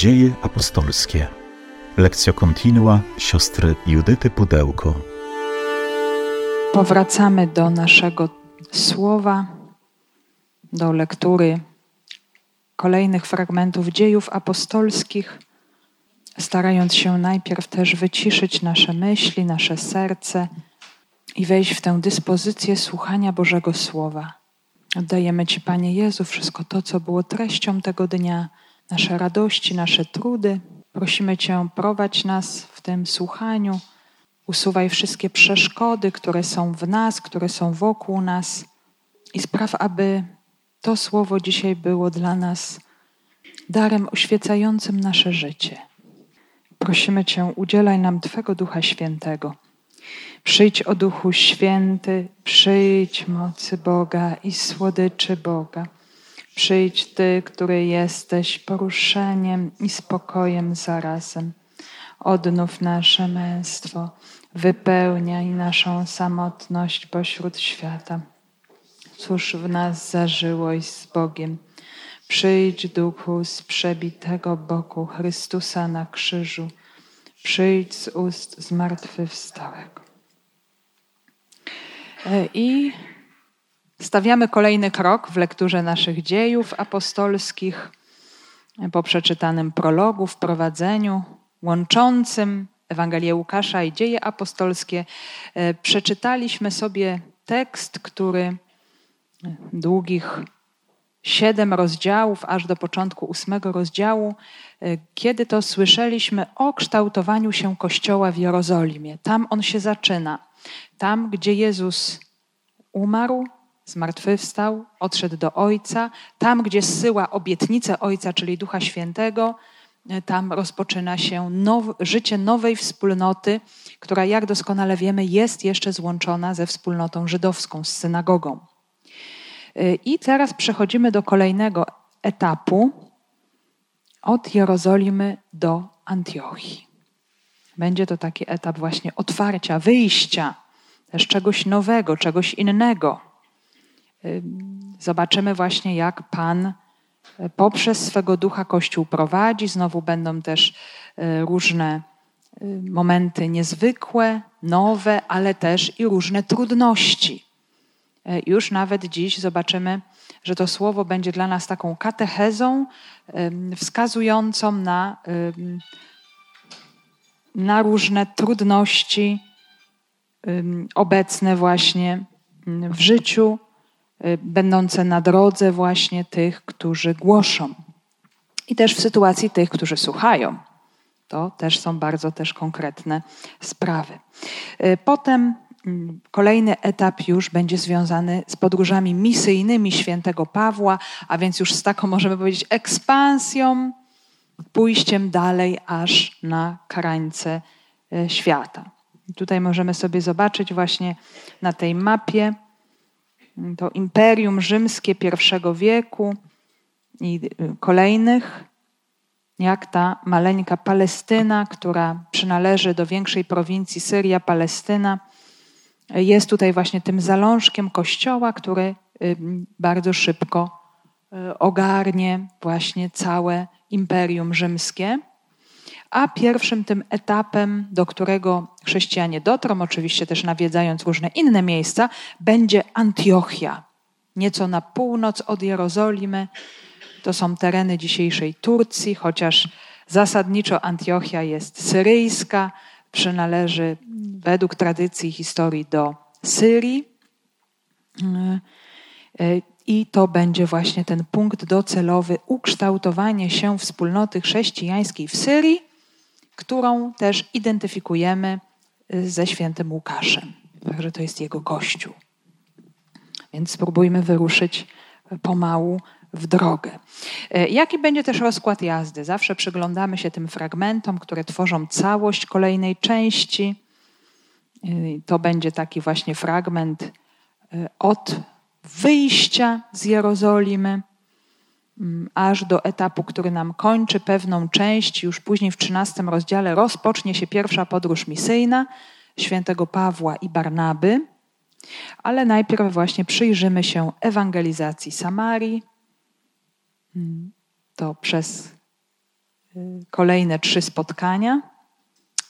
Dzieje apostolskie. Lekcja kontinua siostry Judyty Pudełko. Powracamy do naszego słowa, do lektury kolejnych fragmentów dziejów apostolskich, starając się najpierw też wyciszyć nasze myśli, nasze serce i wejść w tę dyspozycję słuchania Bożego Słowa. Oddajemy Ci, Panie Jezu, wszystko to, co było treścią tego dnia, nasze radości, nasze trudy. Prosimy Cię, prowadź nas w tym słuchaniu. Usuwaj wszystkie przeszkody, które są w nas, które są wokół nas i spraw, aby to słowo dzisiaj było dla nas darem oświecającym nasze życie. Prosimy Cię, udzielaj nam Twego Ducha Świętego. Przyjdź o Duchu Święty, przyjdź mocy Boga i słodyczy Boga. Przyjdź Ty, który jesteś poruszeniem i spokojem zarazem. Odnów nasze męstwo, wypełniaj naszą samotność pośród świata. Cóż w nas zażyłość z Bogiem. Przyjdź duchu z przebitego boku Chrystusa na krzyżu. Przyjdź z ust zmartwychwstałego. E, I stawiamy kolejny krok w lekturze naszych dziejów apostolskich po przeczytanym prologu, wprowadzeniu łączącym Ewangelię Łukasza i dzieje apostolskie. E, przeczytaliśmy sobie tekst, który długich siedem rozdziałów, aż do początku ósmego rozdziału, e, kiedy to słyszeliśmy o kształtowaniu się Kościoła w Jerozolimie. Tam on się zaczyna. Tam, gdzie Jezus umarł, zmartwychwstał, odszedł do Ojca, tam, gdzie zsyła obietnicę Ojca, czyli Ducha Świętego, e, tam rozpoczyna się now, życie nowej wspólnoty, która, jak doskonale wiemy, jest jeszcze złączona ze wspólnotą żydowską, z synagogą. E, I teraz przechodzimy do kolejnego etapu od Jerozolimy do Antiochii. Będzie to taki etap właśnie otwarcia, wyjścia też czegoś nowego, czegoś innego. Zobaczymy właśnie, jak Pan e, poprzez swego ducha Kościół prowadzi. Znowu będą też e, różne e, momenty niezwykłe, nowe, ale też i różne trudności. Już nawet dziś zobaczymy, że to słowo będzie dla nas taką katechezą wskazującą na na różne trudności obecne właśnie w życiu, będące na drodze właśnie tych, którzy głoszą. I też w sytuacji tych, którzy słuchają. To też są bardzo też konkretne sprawy. Y, potem kolejny etap już będzie związany z podróżami misyjnymi świętego Pawła, a więc już z taką, możemy powiedzieć, ekspansją pójściem dalej aż na krańce e, świata. Tutaj możemy sobie zobaczyć właśnie na tej mapie mm, to imperium rzymskie pierwszego wieku i y, kolejnych, jak ta maleńka Palestyna, która przynależy do większej prowincji Syria, Palestyna, jest tutaj właśnie tym zalążkiem kościoła, który y, bardzo szybko y, ogarnie właśnie całe Imperium Rzymskie. A pierwszym tym etapem, do którego chrześcijanie dotrą, oczywiście też nawiedzając różne inne miejsca, będzie Antiochia, nieco na północ od Jerozolimy. To są tereny dzisiejszej Turcji, chociaż zasadniczo Antiochia jest syryjska, przynależy według tradycji historii do Syrii. I to będzie właśnie ten punkt docelowy ukształtowanie się wspólnoty chrześcijańskiej w Syrii, którą też identyfikujemy y, ze świętym Łukaszem. Także to jest jego kościół. Więc spróbujmy wyruszyć pomału w drogę. Y, jaki będzie też rozkład jazdy? Zawsze przyglądamy się tym fragmentom, które tworzą całość kolejnej części. Y, to będzie taki właśnie fragment od wyjścia z Jerozolimy, aż do etapu, który nam kończy pewną część. Już później w 13 rozdziale rozpocznie się pierwsza podróż misyjna świętego Pawła i Barnaby. Ale najpierw właśnie przyjrzymy się ewangelizacji Samarii. Mm, to przez kolejne trzy spotkania.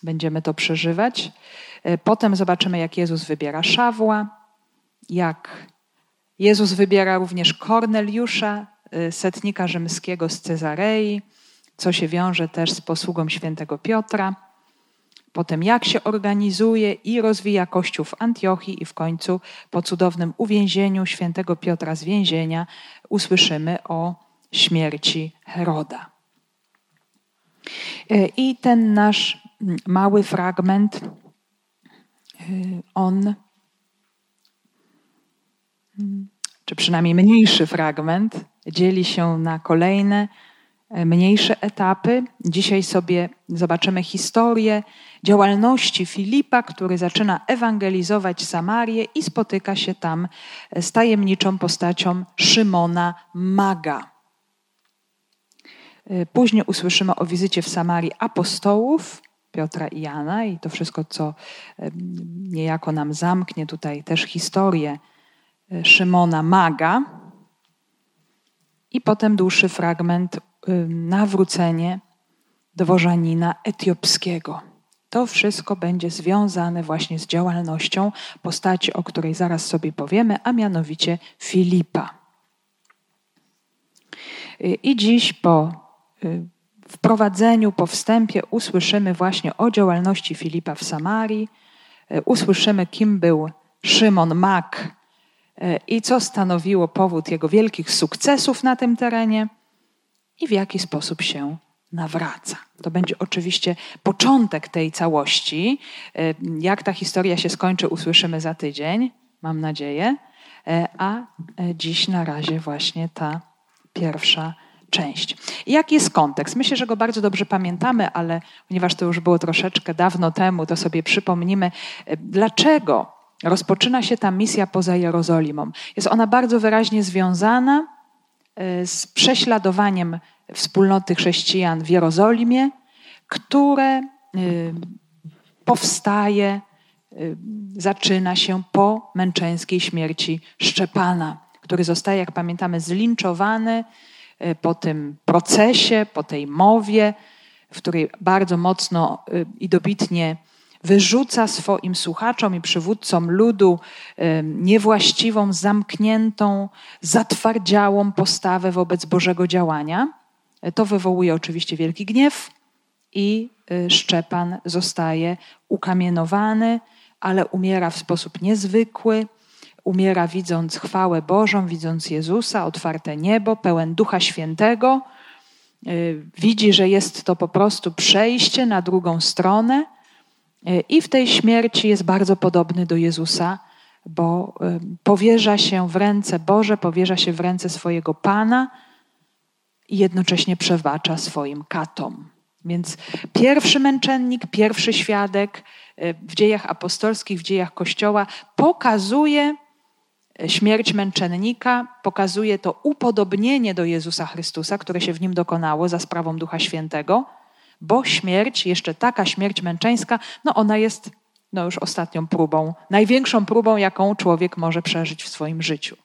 Będziemy to przeżywać. Potem zobaczymy, jak Jezus wybiera Szawła, jak Jezus wybiera również Korneliusza, setnika rzymskiego z Cezarei, co się wiąże też z posługą świętego Piotra. Potem jak się organizuje i rozwija Kościół w Antiochii i w końcu po cudownym uwięzieniu świętego Piotra z więzienia usłyszymy o śmierci Heroda. E, I ten nasz mały fragment, e, on, czy przynajmniej mniejszy fragment, dzieli się na kolejne E, mniejsze etapy. Dzisiaj sobie zobaczymy historię działalności Filipa, który zaczyna ewangelizować Samarię i spotyka się tam z tajemniczą postacią Szymona Maga. E, później usłyszymy o wizycie w Samarii apostołów Piotra i Jana i to wszystko, co e, niejako nam zamknie tutaj też historię Szymona Maga. I potem dłuższy fragment nawrócenie dworzanina etiopskiego. To wszystko będzie związane właśnie z działalnością postaci, o której zaraz sobie powiemy, a mianowicie Filipa. Y, I dziś po y, wprowadzeniu, po wstępie usłyszymy właśnie o działalności Filipa w Samarii, y, usłyszymy, kim był Szymon Mak i co stanowiło powód jego wielkich sukcesów na tym terenie i w jaki sposób się nawraca. To będzie oczywiście początek tej całości. E, jak ta historia się skończy, usłyszymy za tydzień, mam nadzieję. E, a e, dziś na razie właśnie ta pierwsza część. Jaki jest kontekst? Myślę, że go bardzo dobrze pamiętamy, ale ponieważ to już było troszeczkę dawno temu, to sobie przypomnimy, dlaczego rozpoczyna się ta misja poza Jerozolimą. Jest ona bardzo wyraźnie związana Y, z prześladowaniem wspólnoty chrześcijan w Jerozolimie, które y, powstaje, y, zaczyna się po męczeńskiej śmierci Szczepana, który zostaje, jak pamiętamy, zlinczowany po tym procesie, po tej mowie, w której bardzo mocno i dobitnie wyrzuca swoim słuchaczom i przywódcom ludu niewłaściwą, zamkniętą, zatwardziałą postawę wobec Bożego działania. To wywołuje oczywiście wielki gniew i y, Szczepan zostaje ukamienowany, ale umiera w sposób niezwykły. Umiera widząc chwałę Bożą, widząc Jezusa, otwarte niebo, pełen Ducha Świętego. Y, widzi, że jest to po prostu przejście na drugą stronę i w tej śmierci jest bardzo podobny do Jezusa, bo powierza się w ręce Boże, powierza się w ręce swojego Pana i jednocześnie przebacza swoim katom. Więc pierwszy męczennik, pierwszy świadek e, w dziejach apostolskich, w dziejach Kościoła pokazuje e, śmierć męczennika, pokazuje to upodobnienie do Jezusa Chrystusa, które się w nim dokonało za sprawą Ducha Świętego bo śmierć, jeszcze taka śmierć męczeńska, no ona jest no już ostatnią próbą, największą próbą, jaką człowiek może przeżyć w swoim życiu.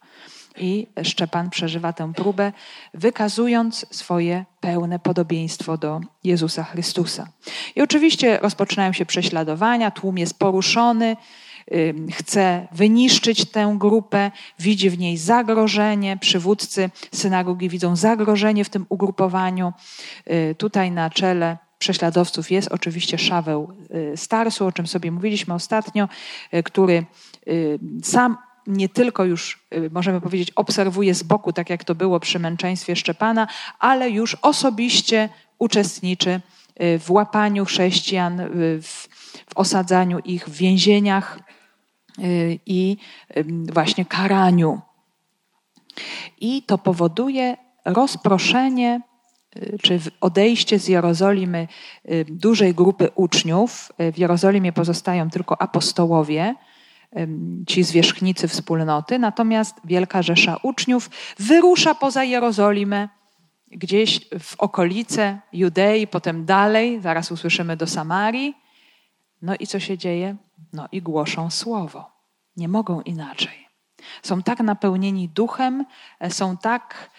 I Szczepan przeżywa tę próbę, wykazując swoje pełne podobieństwo do Jezusa Chrystusa. I oczywiście rozpoczynają się prześladowania, tłum jest poruszony, chce wyniszczyć tę grupę, widzi w niej zagrożenie. Przywódcy synagogi widzą zagrożenie w tym ugrupowaniu. Y, tutaj na czele prześladowców jest oczywiście Szaweł y, Starsu, o czym sobie mówiliśmy ostatnio, y, który y, sam nie tylko już, możemy powiedzieć, obserwuje z boku, tak jak to było przy męczeństwie Szczepana, ale już osobiście uczestniczy w łapaniu chrześcijan, w, w osadzaniu ich w więzieniach i właśnie karaniu. I to powoduje rozproszenie czy odejście z Jerozolimy y, dużej grupy uczniów. Y, w Jerozolimie pozostają tylko apostołowie, ci zwierzchnicy wspólnoty, natomiast wielka rzesza uczniów wyrusza poza Jerozolimę, gdzieś w okolice Judei, potem dalej, zaraz usłyszymy do Samarii. No i co się dzieje? No i głoszą słowo. Nie mogą inaczej. Są tak napełnieni duchem, e, są tak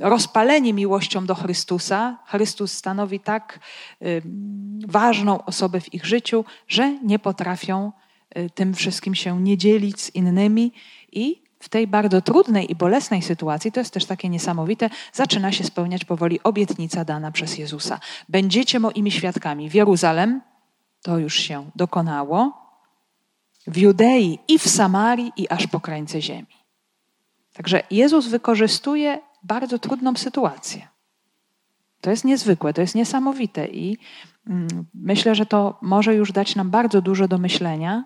rozpaleni miłością do Chrystusa. Chrystus stanowi tak ważną osobę w ich życiu, że nie potrafią y, tym wszystkim się nie dzielić z innymi i w tej bardzo trudnej i bolesnej sytuacji, to jest też takie niesamowite, zaczyna się spełniać powoli obietnica dana przez Jezusa. Będziecie moimi świadkami w Jeruzalem, to już się dokonało, w Judei i w Samarii i aż po krańce ziemi. Także Jezus wykorzystuje bardzo trudną sytuację. To jest niezwykłe, to jest niesamowite i mm, myślę, że to może już dać nam bardzo dużo do myślenia,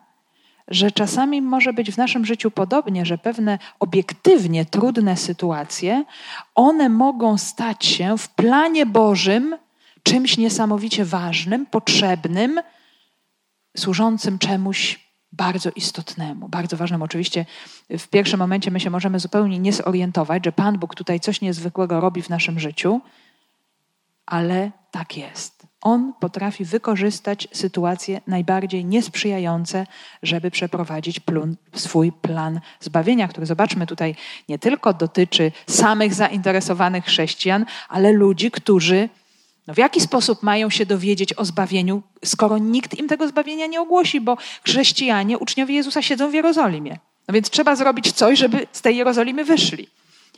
że czasami może być w naszym życiu podobnie, że pewne obiektywnie trudne sytuacje, one mogą stać się w planie Bożym czymś niesamowicie ważnym, potrzebnym, służącym czemuś bardzo istotnemu, bardzo ważnemu. Oczywiście w pierwszym momencie my się możemy zupełnie nie zorientować, że Pan Bóg tutaj coś niezwykłego robi w naszym życiu, ale tak jest. On potrafi wykorzystać sytuacje najbardziej niesprzyjające, żeby przeprowadzić plun, swój plan zbawienia, który zobaczmy tutaj nie tylko dotyczy samych zainteresowanych chrześcijan, ale ludzi, którzy no w jaki sposób mają się dowiedzieć o zbawieniu, skoro nikt im tego zbawienia nie ogłosi, bo chrześcijanie, uczniowie Jezusa siedzą w Jerozolimie. No więc trzeba zrobić coś, żeby z tej Jerozolimy wyszli.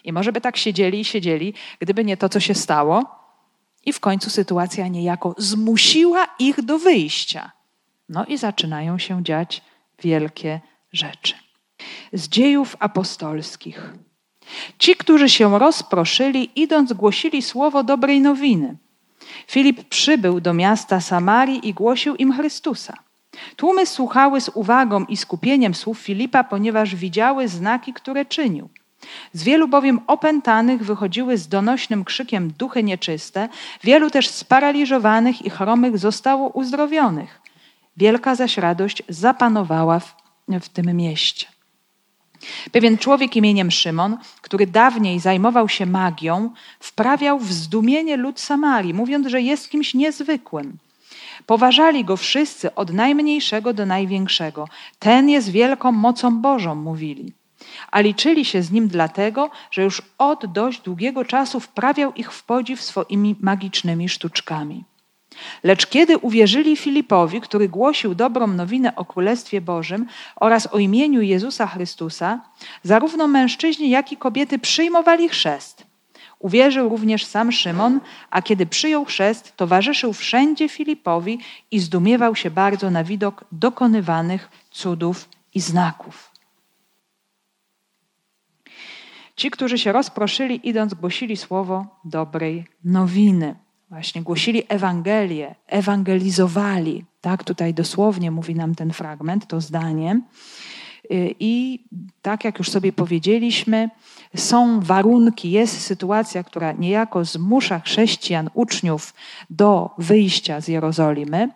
I może by tak siedzieli i siedzieli, gdyby nie to, co się stało. I w końcu sytuacja niejako zmusiła ich do wyjścia. No i zaczynają się dziać wielkie rzeczy. Z dziejów apostolskich. Ci, którzy się rozproszyli, idąc, głosili słowo dobrej nowiny. Filip przybył do miasta Samarii i głosił im Chrystusa. Tłumy słuchały z uwagą i skupieniem słów Filipa, ponieważ widziały znaki, które czynił. Z wielu bowiem opętanych wychodziły z donośnym krzykiem duchy nieczyste, wielu też sparaliżowanych i chromych zostało uzdrowionych. Wielka zaś radość zapanowała w, w tym mieście. Pewien człowiek imieniem Szymon, który dawniej zajmował się magią, wprawiał w zdumienie lud Samarii, mówiąc, że jest kimś niezwykłym. Poważali go wszyscy od najmniejszego do największego. Ten jest wielką mocą Bożą, mówili. A liczyli się z nim dlatego, że już od dość długiego czasu wprawiał ich w podziw swoimi magicznymi sztuczkami. Lecz kiedy uwierzyli Filipowi, który głosił dobrą nowinę o Królestwie Bożym oraz o imieniu Jezusa Chrystusa, zarówno mężczyźni, jak i kobiety przyjmowali chrzest. Uwierzył również sam Szymon, a kiedy przyjął chrzest, towarzyszył wszędzie Filipowi i zdumiewał się bardzo na widok dokonywanych cudów i znaków. Ci, którzy się rozproszyli, idąc, głosili słowo dobrej nowiny. Właśnie głosili Ewangelię, ewangelizowali. Tak, tutaj dosłownie mówi nam ten fragment, to zdanie. Y, I tak jak już sobie powiedzieliśmy, są warunki, jest sytuacja, która niejako zmusza chrześcijan, uczniów do wyjścia z Jerozolimy.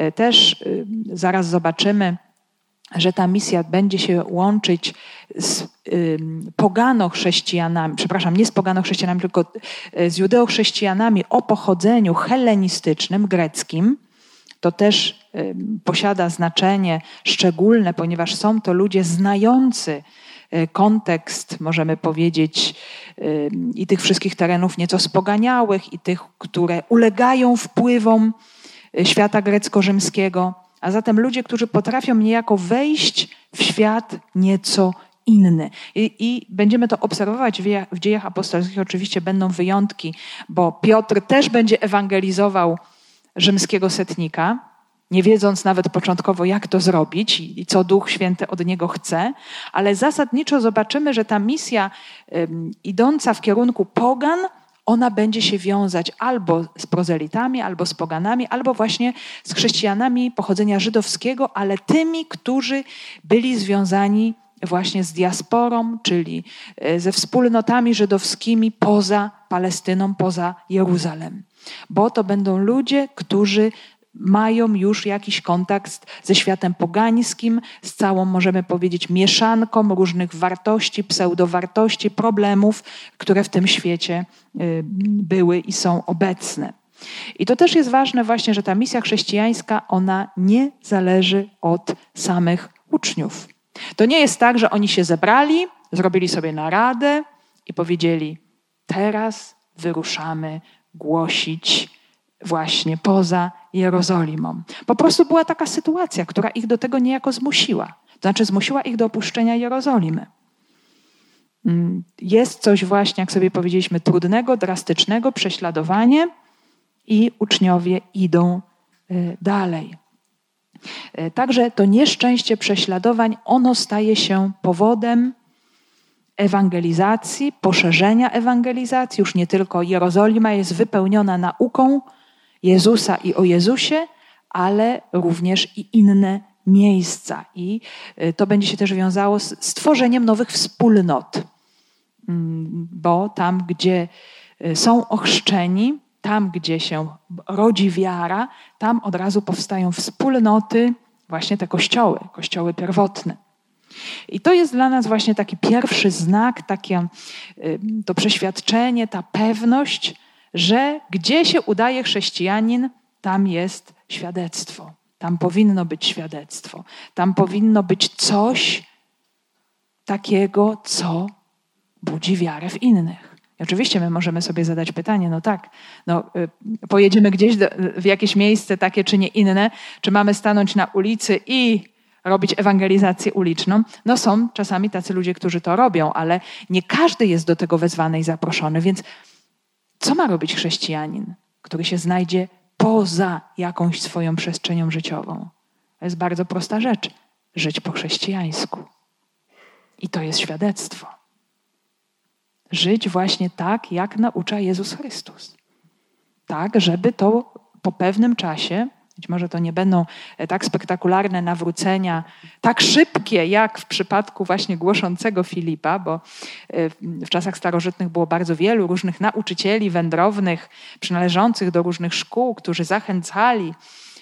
Y, też y, zaraz zobaczymy, że ta misja będzie się łączyć z pogano-chrześcijanami, przepraszam, nie z pogano-chrześcijanami, tylko y, z judeo-chrześcijanami o pochodzeniu hellenistycznym, greckim, to też posiada znaczenie szczególne, ponieważ są to ludzie znający y, kontekst, możemy powiedzieć, i tych wszystkich terenów nieco spoganiałych, i tych, które ulegają wpływom y, świata grecko-rzymskiego a zatem ludzie, którzy potrafią niejako wejść w świat nieco inny. I, I, będziemy to obserwować w, w dziejach apostolskich. Oczywiście będą wyjątki, bo Piotr też będzie ewangelizował rzymskiego setnika, nie wiedząc nawet początkowo, jak to zrobić i co Duch Święty od niego chce, ale zasadniczo zobaczymy, że ta misja idąca w kierunku pogan ona będzie się wiązać albo z prozelitami, albo z poganami, albo właśnie z chrześcijanami pochodzenia żydowskiego, ale tymi, którzy byli związani właśnie z diasporą, czyli e, ze wspólnotami żydowskimi poza Palestyną, poza Jeruzalem. Bo to będą ludzie, którzy mają już jakiś kontakt ze światem pogańskim, z całą, możemy powiedzieć, mieszanką różnych wartości, pseudowartości, problemów, które w tym świecie y, były i są obecne. I to też jest ważne właśnie, że ta misja chrześcijańska, ona nie zależy od samych uczniów. To nie jest tak, że oni się zebrali, zrobili sobie naradę i powiedzieli: teraz wyruszamy głosić właśnie poza Jerozolimą. Po prostu była taka sytuacja, która ich do tego niejako zmusiła. To znaczy zmusiła ich do opuszczenia Jerozolimy. Mm, jest coś właśnie, jak sobie powiedzieliśmy, trudnego, drastycznego, prześladowanie i uczniowie idą y, dalej. Y, także to nieszczęście prześladowań, ono staje się powodem ewangelizacji, poszerzenia ewangelizacji. Już nie tylko Jerozolima jest wypełniona nauką Jezusa i o Jezusie, ale również i inne miejsca. I y, to będzie się też wiązało z stworzeniem nowych wspólnot. Mm, bo tam, gdzie y, są ochrzczeni, tam, gdzie się rodzi wiara, tam od razu powstają wspólnoty, właśnie te kościoły, kościoły pierwotne. I to jest dla nas właśnie taki pierwszy znak, takie y, to przeświadczenie, ta pewność, że gdzie się udaje chrześcijanin, tam jest świadectwo. Tam powinno być świadectwo. Tam powinno być coś takiego, co budzi wiarę w innych. I oczywiście my możemy sobie zadać pytanie, no tak, no, y, pojedziemy gdzieś do, w jakieś miejsce takie czy nie inne, czy mamy stanąć na ulicy i robić ewangelizację uliczną. No są czasami tacy ludzie, którzy to robią, ale nie każdy jest do tego wezwany i zaproszony. Więc co ma robić chrześcijanin, który się znajdzie poza jakąś swoją przestrzenią życiową? To jest bardzo prosta rzecz. Żyć po chrześcijańsku. I to jest świadectwo. Żyć właśnie tak, jak naucza Jezus Chrystus. Tak, żeby to po pewnym czasie być może to nie będą e, tak spektakularne nawrócenia, tak szybkie jak w przypadku właśnie głoszącego Filipa, bo e, w czasach starożytnych było bardzo wielu różnych nauczycieli wędrownych, przynależących do różnych szkół, którzy zachęcali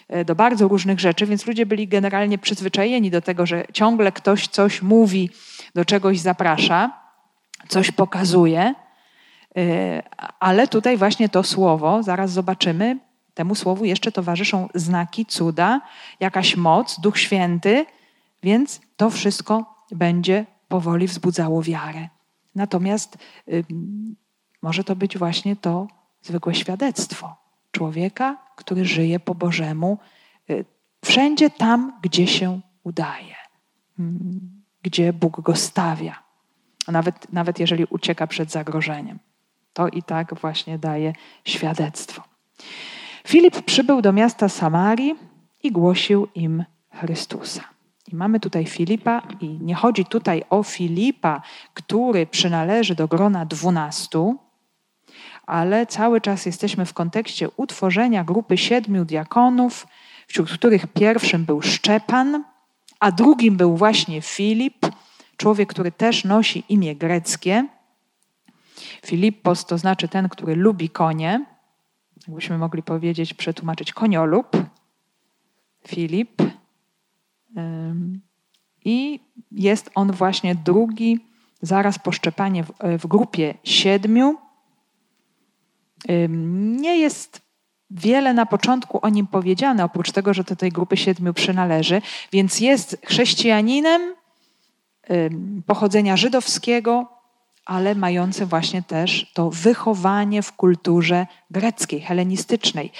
e, do bardzo różnych rzeczy, więc ludzie byli generalnie przyzwyczajeni do tego, że ciągle ktoś coś mówi, do czegoś zaprasza, coś pokazuje. Ale tutaj właśnie to słowo, zaraz zobaczymy, Temu słowu jeszcze towarzyszą znaki, cuda, jakaś moc, Duch Święty, więc to wszystko będzie powoli wzbudzało wiarę. Natomiast y, może to być właśnie to zwykłe świadectwo człowieka, który żyje po Bożemu, y, wszędzie tam, gdzie się udaje, y, gdzie Bóg go stawia. Nawet, nawet jeżeli ucieka przed zagrożeniem. To i tak właśnie daje świadectwo. Filip przybył do miasta Samarii i głosił im Chrystusa. I mamy tutaj Filipa, i nie chodzi tutaj o Filipa, który przynależy do grona dwunastu, ale cały czas jesteśmy w kontekście utworzenia grupy siedmiu diakonów, wśród których pierwszym był Szczepan, a drugim był właśnie Filip, człowiek, który też nosi imię greckie. Filippos to znaczy ten, który lubi konie jakbyśmy mogli powiedzieć, przetłumaczyć koniolub, Filip. I jest on właśnie drugi, zaraz po szczepanie w, w grupie siedmiu. Nie jest wiele na początku o nim powiedziane, oprócz tego, że do tej grupy siedmiu przynależy, więc jest chrześcijaninem pochodzenia żydowskiego, ale mający właśnie też to wychowanie w kulturze greckiej, helenistycznej.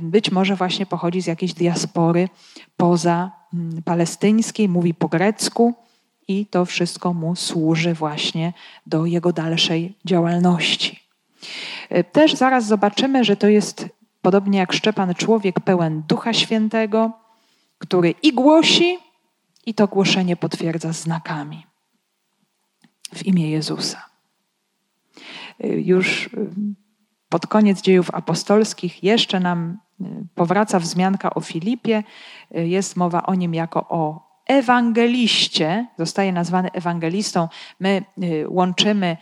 Być może właśnie pochodzi z jakiejś diaspory poza mm, palestyńskiej, mówi po grecku i to wszystko mu służy właśnie do jego dalszej działalności. Też zaraz zobaczymy, że to jest podobnie jak Szczepan człowiek pełen Ducha Świętego, który i głosi, i to głoszenie potwierdza znakami w imię Jezusa. Już y, pod koniec dziejów apostolskich jeszcze nam y, powraca wzmianka o Filipie. Y, jest mowa o nim jako o ewangeliście, zostaje nazwany ewangelistą. My łączymy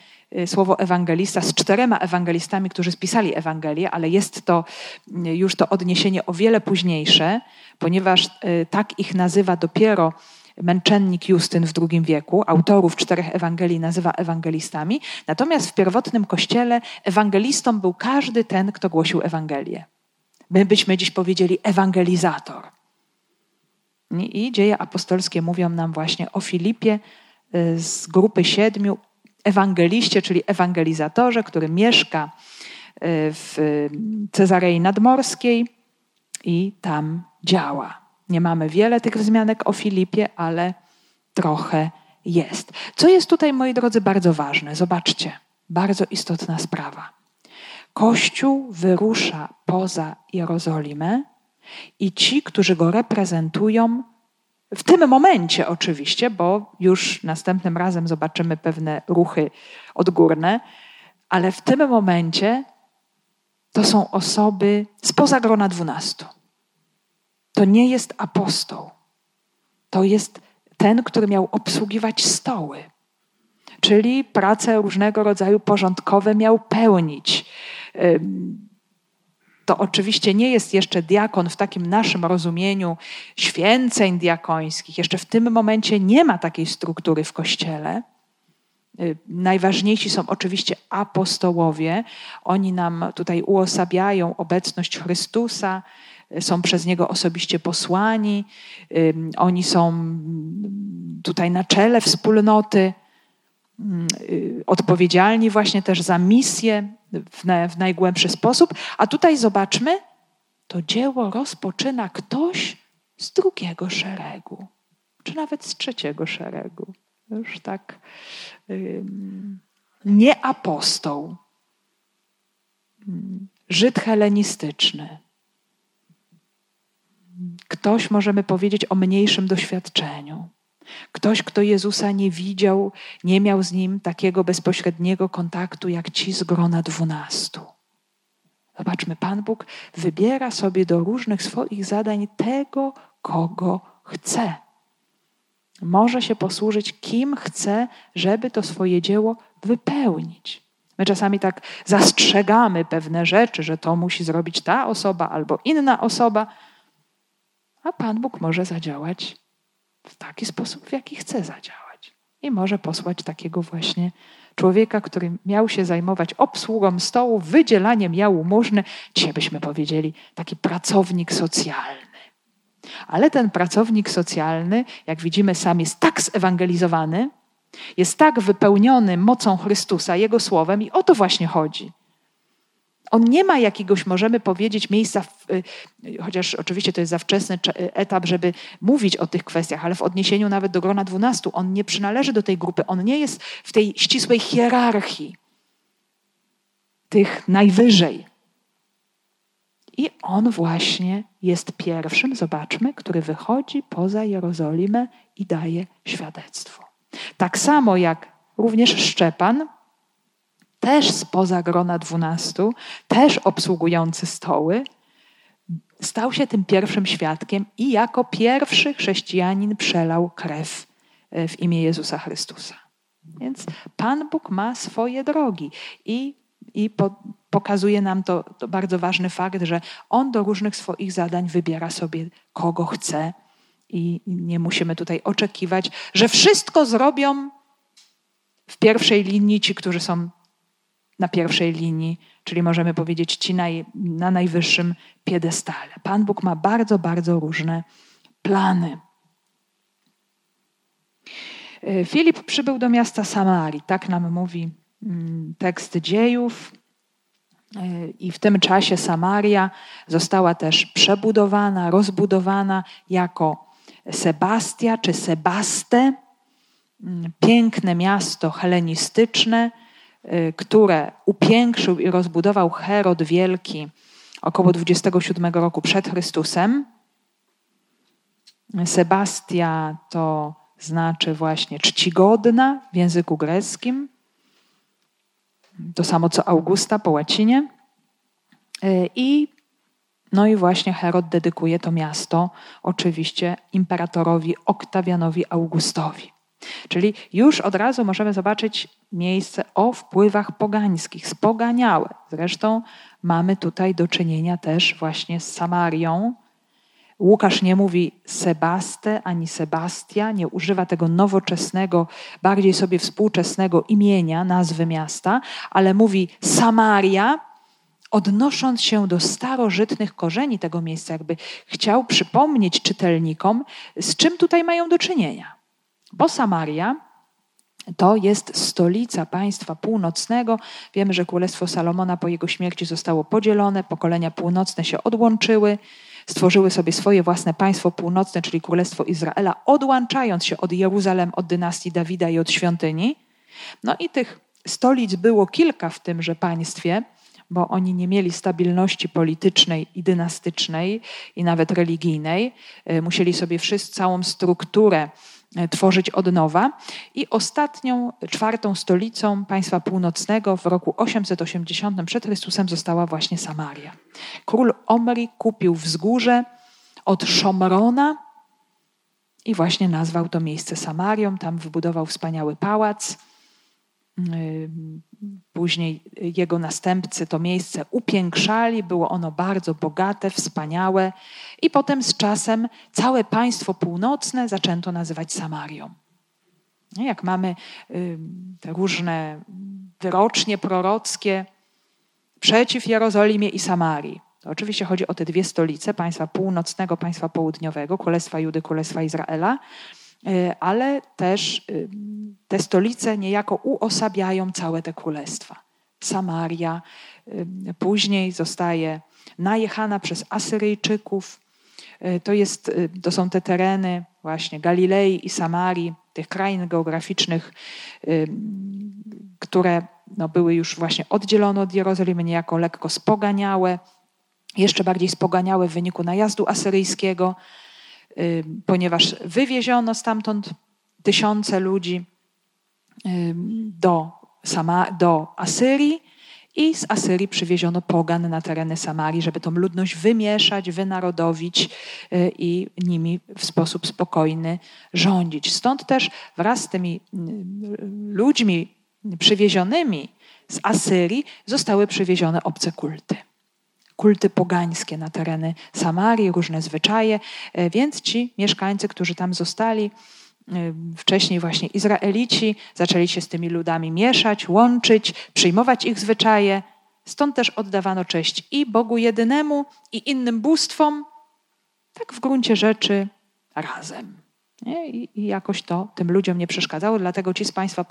słowo ewangelista z czterema ewangelistami, którzy spisali Ewangelię, ale jest to już to odniesienie o wiele późniejsze, ponieważ tak ich nazywa dopiero męczennik Justyn w II wieku, autorów czterech Ewangelii nazywa ewangelistami, natomiast w pierwotnym kościele ewangelistą był każdy ten, kto głosił Ewangelię. My byśmy dziś powiedzieli ewangelizator. I dzieje apostolskie mówią nam właśnie o Filipie y, z grupy siedmiu, ewangeliście, czyli ewangelizatorze, który mieszka w Cezarei Nadmorskiej i tam działa. Nie mamy wiele tych wzmianek o Filipie, ale trochę jest. Co jest tutaj, moi drodzy, bardzo ważne? Zobaczcie, bardzo istotna sprawa. Kościół wyrusza poza Jerozolimę i ci, którzy go reprezentują, w tym momencie oczywiście, bo już następnym razem zobaczymy pewne ruchy odgórne, ale w tym momencie to są osoby spoza grona dwunastu. To nie jest apostoł. To jest ten, który miał obsługiwać stoły. Czyli prace różnego rodzaju porządkowe miał pełnić. To oczywiście nie jest jeszcze diakon w takim naszym rozumieniu święceń diakońskich. Jeszcze w tym momencie nie ma takiej struktury w kościele. Najważniejsi są oczywiście apostołowie. Oni nam tutaj uosabiają obecność Chrystusa, są przez Niego osobiście posłani, y, oni są tutaj na czele wspólnoty, odpowiedzialni właśnie też za misję w, w najgłębszy sposób. A tutaj zobaczmy, to dzieło rozpoczyna ktoś z drugiego szeregu, czy nawet z trzeciego szeregu. Już tak nie apostoł, Żyd helenistyczny. Ktoś, możemy powiedzieć, o mniejszym doświadczeniu. Ktoś, kto Jezusa nie widział, nie miał z nim takiego bezpośredniego kontaktu jak ci z grona dwunastu. Zobaczmy, Pan Bóg wybiera sobie do różnych swoich zadań tego, kogo chce może się posłużyć kim chce, żeby to swoje dzieło wypełnić. My czasami tak zastrzegamy pewne rzeczy, że to musi zrobić ta osoba albo inna osoba, a Pan Bóg może zadziałać w taki sposób, w jaki chce zadziałać. I może posłać takiego właśnie człowieka, który miał się zajmować obsługą stołu, wydzielaniem jałmużny, dzisiaj byśmy powiedzieli, taki pracownik socjalny. Ale ten pracownik socjalny, jak widzimy, sam jest tak zewangelizowany, jest tak wypełniony mocą Chrystusa, Jego słowem, i o to właśnie chodzi. On nie ma jakiegoś, możemy powiedzieć, miejsca, w, y, chociaż oczywiście to jest za wczesny etap, żeby mówić o tych kwestiach, ale w odniesieniu nawet do grona dwunastu, on nie przynależy do tej grupy, on nie jest w tej ścisłej hierarchii tych najwyżej. I on właśnie jest pierwszym, zobaczmy, który wychodzi poza Jerozolimę i daje świadectwo. Tak samo jak również Szczepan, też spoza grona dwunastu, też obsługujący stoły, stał się tym pierwszym świadkiem i jako pierwszy chrześcijanin przelał krew e, w imię Jezusa Chrystusa. Więc Pan Bóg ma swoje drogi i, i po, pokazuje nam to, to bardzo ważny fakt, że on do różnych swoich zadań wybiera sobie, kogo chce, i nie musimy tutaj oczekiwać, że wszystko zrobią w pierwszej linii ci, którzy są na pierwszej linii, czyli możemy powiedzieć ci naj, na najwyższym piedestale. Pan Bóg ma bardzo, bardzo różne plany. E, Filip przybył do miasta Samarii, tak nam mówi mm, tekst dziejów. I w tym czasie Samaria została też przebudowana, rozbudowana jako Sebastia czy Sebaste, mm, piękne miasto helenistyczne, które upiększył i rozbudował Herod Wielki około 27 roku przed Chrystusem. Sebastia to znaczy właśnie czcigodna w języku greckim. To samo co Augusta po łacinie. E, I no i właśnie Herod dedykuje to miasto oczywiście imperatorowi Oktawianowi Augustowi. Czyli już od razu możemy zobaczyć miejsce o wpływach pogańskich, spoganiałe. Zresztą mamy tutaj do czynienia też właśnie z Samarią, Łukasz nie mówi Sebaste ani Sebastia, nie używa tego nowoczesnego, bardziej sobie współczesnego imienia, nazwy miasta, ale mówi Samaria, odnosząc się do starożytnych korzeni tego miejsca, jakby chciał przypomnieć czytelnikom, z czym tutaj mają do czynienia. Bo Samaria to jest stolica państwa północnego. Wiemy, że Królestwo Salomona po jego śmierci zostało podzielone, pokolenia północne się odłączyły, stworzyły sobie swoje własne państwo północne, czyli Królestwo Izraela, odłączając się od Jeruzalem, od dynastii Dawida i od świątyni. No i tych stolic było kilka w tymże państwie, bo oni nie mieli stabilności politycznej i dynastycznej, i nawet religijnej. E, musieli sobie wszyscy całą strukturę tworzyć od nowa. I ostatnią, czwartą stolicą państwa północnego w roku 880 przed Chrystusem została właśnie Samaria. Król Omri kupił wzgórze od Szomrona i właśnie nazwał to miejsce Samarią. Tam wybudował wspaniały pałac Później jego następcy to miejsce upiększali, było ono bardzo bogate, wspaniałe, i potem z czasem całe państwo północne zaczęto nazywać Samarią. No, jak mamy te różne wyrocznie prorockie przeciw Jerozolimie i Samarii, to oczywiście chodzi o te dwie stolice państwa północnego, państwa południowego, Królestwa Judy, Królestwa Izraela, ale też y, te stolice niejako uosabiają całe te królestwa. Samaria y, później zostaje najechana przez Asyryjczyków. E, to, jest, y, to są te tereny właśnie Galilei i Samarii, tych krain geograficznych, które no, były już właśnie oddzielone od Jerozolimy, niejako lekko spoganiałe, jeszcze bardziej spoganiałe w wyniku najazdu asyryjskiego ponieważ wywieziono stamtąd tysiące ludzi do, Sama, do Asyrii i z Asyrii przywieziono pogan na tereny Samarii, żeby tą ludność wymieszać, wynarodowić y, i nimi w sposób spokojny rządzić. Stąd też wraz z tymi ludźmi przywiezionymi z Asyrii zostały przywiezione obce kulty kulty pogańskie na tereny Samarii, różne zwyczaje, e, więc ci mieszkańcy, którzy tam zostali, e, wcześniej właśnie Izraelici, zaczęli się z tymi ludami mieszać, łączyć, przyjmować ich zwyczaje. Stąd też oddawano cześć i Bogu jedynemu, i innym bóstwom, tak w gruncie rzeczy razem. Nie? I, jakoś to tym ludziom nie przeszkadzało, dlatego ci z państwa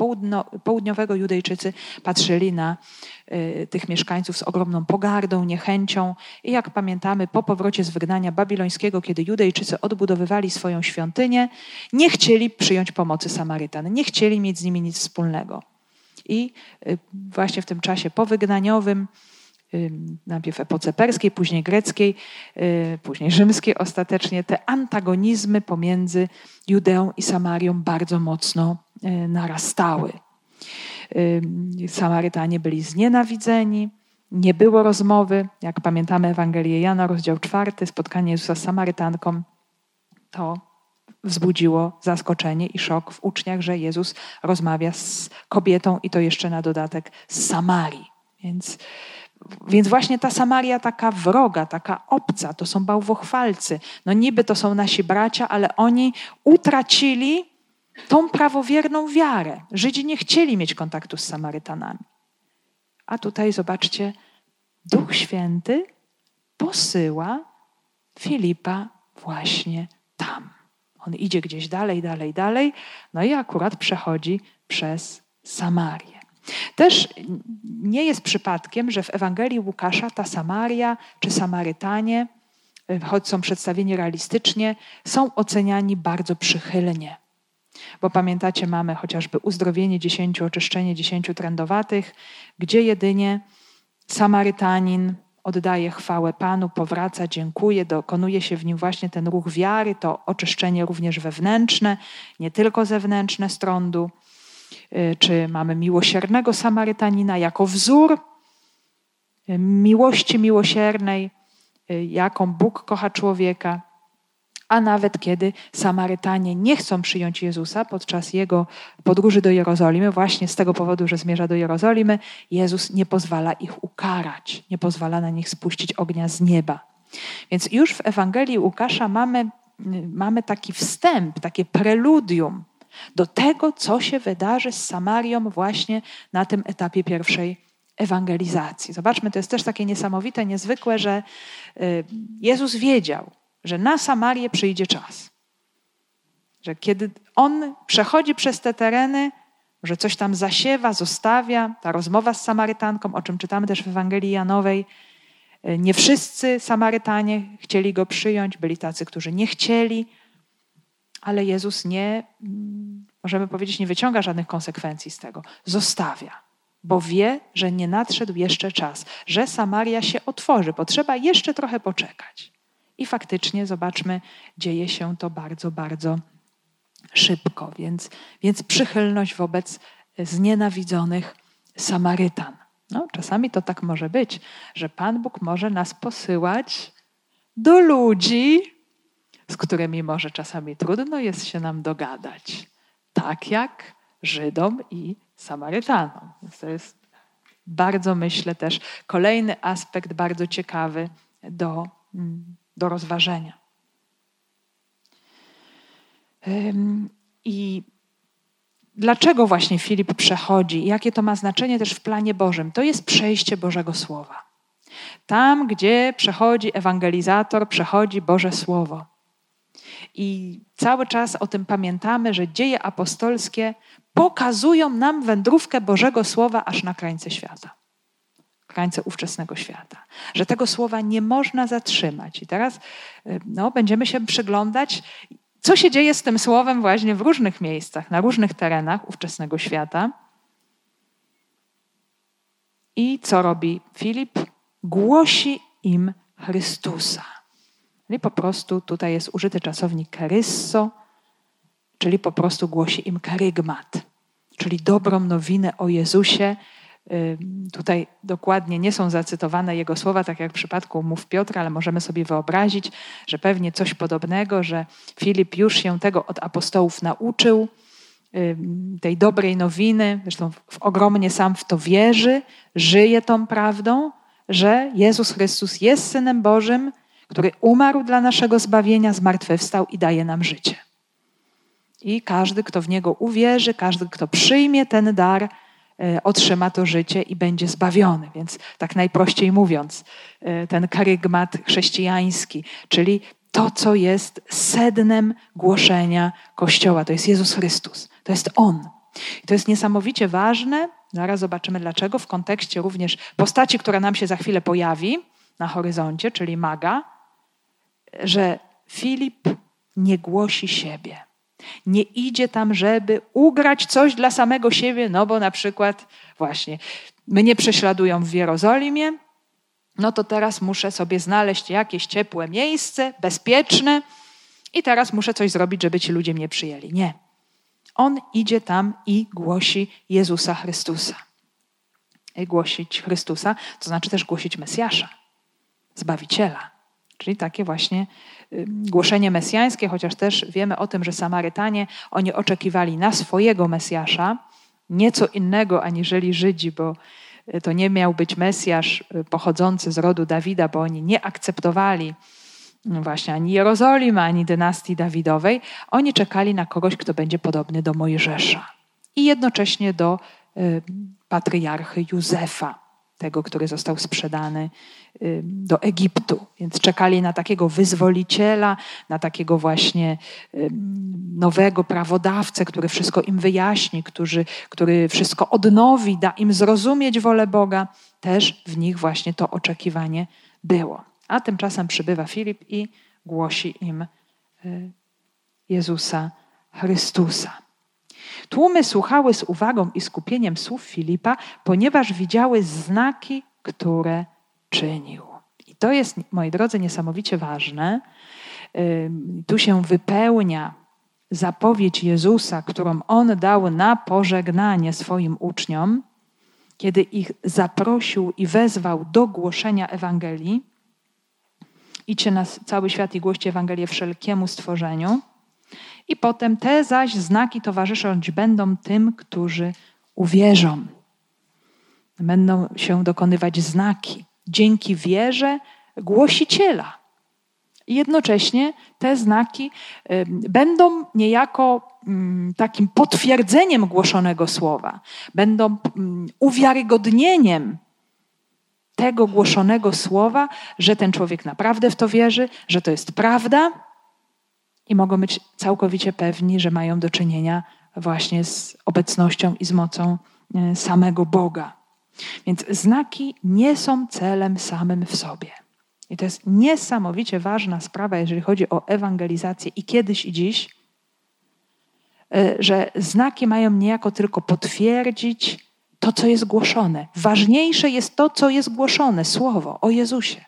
południowego Judejczycy patrzyli na y, tych mieszkańców z ogromną pogardą, niechęcią. I jak pamiętamy, po powrocie z wygnania babilońskiego, kiedy Judejczycy odbudowywali swoją świątynię, nie chcieli przyjąć pomocy Samarytan, nie chcieli mieć z nimi nic wspólnego. I y, właśnie w tym czasie powygnaniowym najpierw epoce perskiej, później greckiej, y, później rzymskiej ostatecznie, te antagonizmy pomiędzy Judeą i Samarią bardzo mocno y, narastały. Samarytanie byli znienawidzeni, nie było rozmowy. Jak pamiętamy Ewangelię Jana, rozdział czwarty, spotkanie Jezusa z Samarytanką, to wzbudziło zaskoczenie i szok w uczniach, że Jezus rozmawia z kobietą i to jeszcze na dodatek z Samarii. Więc więc właśnie ta Samaria taka wroga, taka obca, to są bałwochwalcy. No niby to są nasi bracia, ale oni utracili tą prawowierną wiarę. Żydzi nie chcieli mieć kontaktu z Samarytanami. A tutaj zobaczcie, Duch Święty posyła Filipa właśnie tam. On idzie gdzieś dalej, dalej, dalej, no i akurat przechodzi przez Samarię. Też nie jest przypadkiem, że w Ewangelii Łukasza ta Samaria czy Samarytanie, choć są przedstawieni realistycznie, są oceniani bardzo przychylnie. Bo pamiętacie, mamy chociażby uzdrowienie dziesięciu, oczyszczenie dziesięciu trędowatych, gdzie jedynie Samarytanin oddaje chwałę Panu, powraca, dziękuje, dokonuje się w nim właśnie ten ruch wiary, to oczyszczenie również wewnętrzne, nie tylko zewnętrzne z trądu. Y, czy mamy miłosiernego Samarytanina jako wzór y, miłości miłosiernej, y, jaką Bóg kocha człowieka. A nawet kiedy Samarytanie nie chcą przyjąć Jezusa podczas jego podróży do Jerozolimy, właśnie z tego powodu, że zmierza do Jerozolimy, Jezus nie pozwala ich ukarać, nie pozwala na nich spuścić ognia z nieba. Więc już w Ewangelii Łukasza mamy, mamy taki wstęp, takie preludium do tego, co się wydarzy z Samarią właśnie na tym etapie pierwszej ewangelizacji. Zobaczmy, to jest też takie niesamowite, niezwykłe, że y, Jezus wiedział, że na Samarię przyjdzie czas. Że kiedy on przechodzi przez te tereny, że coś tam zasiewa, zostawia. Ta rozmowa z Samarytanką, o czym czytamy też w Ewangelii Janowej. E, nie wszyscy Samarytanie chcieli go przyjąć, byli tacy, którzy nie chcieli, ale Jezus nie, możemy powiedzieć, nie wyciąga żadnych konsekwencji z tego. Zostawia, bo wie, że nie nadszedł jeszcze czas, że Samaria się otworzy. Potrzeba jeszcze trochę poczekać. I faktycznie, zobaczmy, dzieje się to bardzo, bardzo szybko, więc, więc przychylność wobec znienawidzonych Samarytan. No, czasami to tak może być, że Pan Bóg może nas posyłać do ludzi, z którymi może czasami trudno jest się nam dogadać. Tak jak Żydom i Samarytanom. Więc to jest bardzo, myślę, też kolejny aspekt bardzo ciekawy do, mm, do rozważenia. I dlaczego właśnie Filip przechodzi? Jakie to ma znaczenie też w planie Bożym? To jest przejście Bożego Słowa. Tam, gdzie przechodzi ewangelizator, przechodzi Boże Słowo. I cały czas o tym pamiętamy, że dzieje apostolskie pokazują nam wędrówkę Bożego Słowa aż na krańce świata. Krańce ówczesnego świata. Że tego słowa nie można zatrzymać. I teraz y, no, będziemy się przyglądać, co się dzieje z tym słowem właśnie w różnych miejscach, na różnych terenach ówczesnego świata. I co robi Filip? Głosi im Chrystusa. Czyli po prostu tutaj jest użyty czasownik karysso, czyli po prostu głosi im karygmat, czyli dobrą nowinę o Jezusie. Tutaj dokładnie nie są zacytowane jego słowa, tak jak w przypadku mów Piotra, ale możemy sobie wyobrazić, że pewnie coś podobnego, że Filip już się tego od apostołów nauczył, tej dobrej nowiny, zresztą ogromnie sam w to wierzy, żyje tą prawdą, że Jezus Chrystus jest Synem Bożym, który umarł dla naszego zbawienia, zmartwychwstał i daje nam życie. I każdy, kto w Niego uwierzy, każdy, kto przyjmie ten dar, e, otrzyma to życie i będzie zbawiony. Więc tak najprościej mówiąc, e, ten karygmat chrześcijański, czyli to, co jest sednem głoszenia Kościoła, to jest Jezus Chrystus, to jest On. I to jest niesamowicie ważne, zaraz zobaczymy dlaczego, w kontekście również postaci, która nam się za chwilę pojawi na horyzoncie, czyli maga, że Filip nie głosi siebie. Nie idzie tam, żeby ugrać coś dla samego siebie, no bo na przykład właśnie mnie prześladują w Jerozolimie, no to teraz muszę sobie znaleźć jakieś ciepłe miejsce, bezpieczne i teraz muszę coś zrobić, żeby ci ludzie mnie przyjęli. Nie. On idzie tam i głosi Jezusa Chrystusa. Głosić Chrystusa, to znaczy też głosić Mesjasza, Zbawiciela. Czyli takie właśnie głoszenie mesjańskie, chociaż też wiemy o tym, że Samarytanie, oni oczekiwali na swojego Mesjasza, nieco innego aniżeli Żydzi, bo y, to nie miał być Mesjasz y, pochodzący z rodu Dawida, bo oni nie akceptowali no właśnie ani Jerozolimy, ani dynastii Dawidowej. Oni czekali na kogoś, kto będzie podobny do Mojżesza i jednocześnie do y, patriarchy Józefa tego, który został sprzedany do Egiptu. Więc czekali na takiego wyzwoliciela, na takiego właśnie nowego prawodawcę, który wszystko im wyjaśni, który, który wszystko odnowi, da im zrozumieć wolę Boga. Też w nich właśnie to oczekiwanie było. A tymczasem przybywa Filip i głosi im y, Jezusa Chrystusa. Tłumy słuchały z uwagą i skupieniem słów Filipa, ponieważ widziały znaki, które czynił. I to jest, moi drodzy, niesamowicie ważne. Tu się wypełnia zapowiedź Jezusa, którą on dał na pożegnanie swoim uczniom, kiedy ich zaprosił i wezwał do głoszenia Ewangelii. Idźcie na cały świat i głoście Ewangelię wszelkiemu stworzeniu. I potem te zaś znaki towarzysząc będą tym, którzy uwierzą. Będą się dokonywać znaki dzięki wierze głosiciela. I jednocześnie te znaki będą niejako mm, takim potwierdzeniem głoszonego słowa, będą mm, uwiarygodnieniem tego głoszonego słowa, że ten człowiek naprawdę w to wierzy, że to jest prawda i mogą być całkowicie pewni, że mają do czynienia właśnie z obecnością i z mocą e, samego Boga. Więc znaki nie są celem samym w sobie. I to jest niesamowicie ważna sprawa, jeżeli chodzi o ewangelizację i kiedyś i dziś, e, że znaki mają niejako tylko potwierdzić to, co jest głoszone. Ważniejsze jest to, co jest głoszone słowo o Jezusie.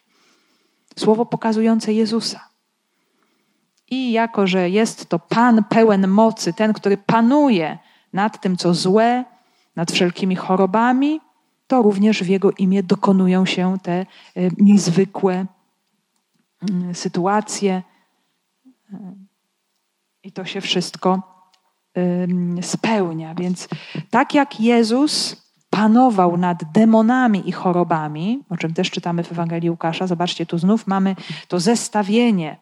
Słowo pokazujące Jezusa. I jako, że jest to Pan pełen mocy, ten, który panuje nad tym, co złe, nad wszelkimi chorobami, to również w Jego imię dokonują się te y, niezwykłe mm, sytuacje. Y, I to się wszystko spełnia. Więc tak jak Jezus panował nad demonami i chorobami, o czym też czytamy w Ewangelii Łukasza, zobaczcie, tu znów mamy to zestawienie,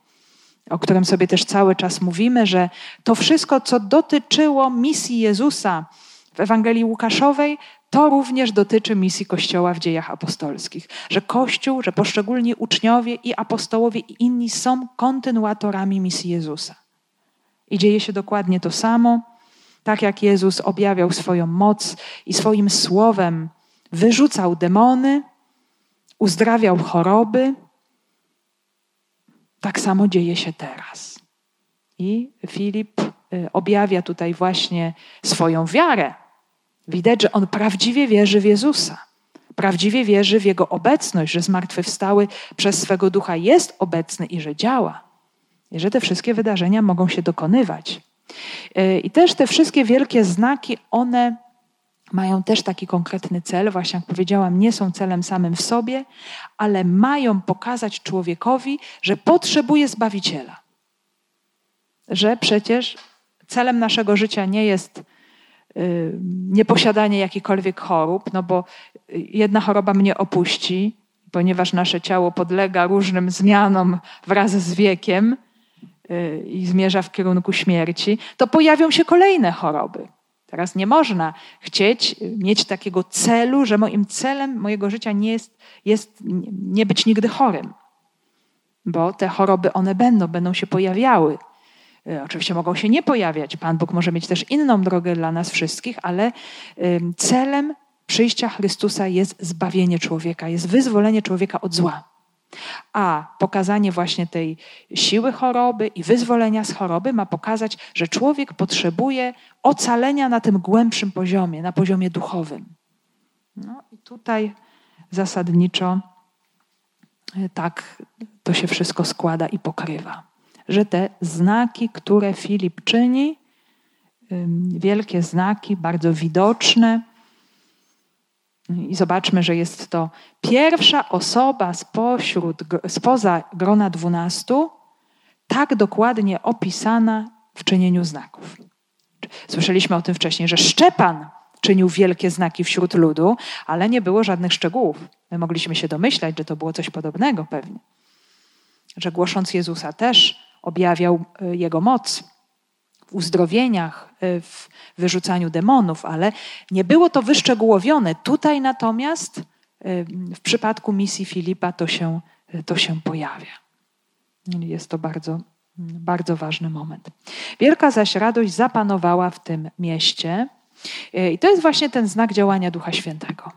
o którym sobie też cały czas mówimy, że to wszystko, co dotyczyło misji Jezusa w Ewangelii Łukaszowej, to również dotyczy misji Kościoła w dziejach apostolskich. Że Kościół, że poszczególni uczniowie i apostołowie i inni są kontynuatorami misji Jezusa. I dzieje się dokładnie to samo. Tak jak Jezus objawiał swoją moc i swoim słowem wyrzucał demony, uzdrawiał choroby, tak samo dzieje się teraz. I Filip y, objawia tutaj właśnie swoją wiarę. Widać, że on prawdziwie wierzy w Jezusa. Prawdziwie wierzy w Jego obecność, że zmartwychwstały przez swego ducha jest obecny i że działa. I że te wszystkie wydarzenia mogą się dokonywać. Y, I też te wszystkie wielkie znaki, one mają też taki konkretny cel, właśnie jak powiedziałam, nie są celem samym w sobie, ale mają pokazać człowiekowi, że potrzebuje zbawiciela. Że przecież celem naszego życia nie jest y, nieposiadanie jakichkolwiek chorób, no bo jedna choroba mnie opuści, ponieważ nasze ciało podlega różnym zmianom wraz z wiekiem, Y, i zmierza w kierunku śmierci, to pojawią się kolejne choroby. Teraz nie można chcieć mieć takiego celu, że moim celem mojego życia nie jest, jest nie być nigdy chorym. Bo te choroby one będą, będą się pojawiały. Y, oczywiście mogą się nie pojawiać. Pan Bóg może mieć też inną drogę dla nas wszystkich, ale celem przyjścia Chrystusa jest zbawienie człowieka, jest wyzwolenie człowieka od zła. A pokazanie właśnie tej siły choroby i wyzwolenia z choroby ma pokazać, że człowiek potrzebuje ocalenia na tym głębszym poziomie, na poziomie duchowym. No i tutaj zasadniczo e, tak to się wszystko składa i pokrywa. Że te znaki, które Filip czyni, wielkie znaki, bardzo widoczne, i zobaczmy, że jest to pierwsza osoba spośród, spoza grona dwunastu, tak dokładnie opisana w czynieniu znaków. Słyszeliśmy o tym wcześniej, że Szczepan czynił wielkie znaki wśród ludu, ale nie było żadnych szczegółów. My mogliśmy się domyślać, że to było coś podobnego pewnie. Że głosząc Jezusa też objawiał e, Jego moc uzdrowieniach, y, w wyrzucaniu demonów, ale nie było to wyszczegółowione. Tutaj natomiast y, w przypadku misji Filipa to się, to się pojawia. Jest to bardzo, bardzo ważny moment. Wielka zaś radość zapanowała w tym mieście. I to jest właśnie ten znak działania Ducha Świętego.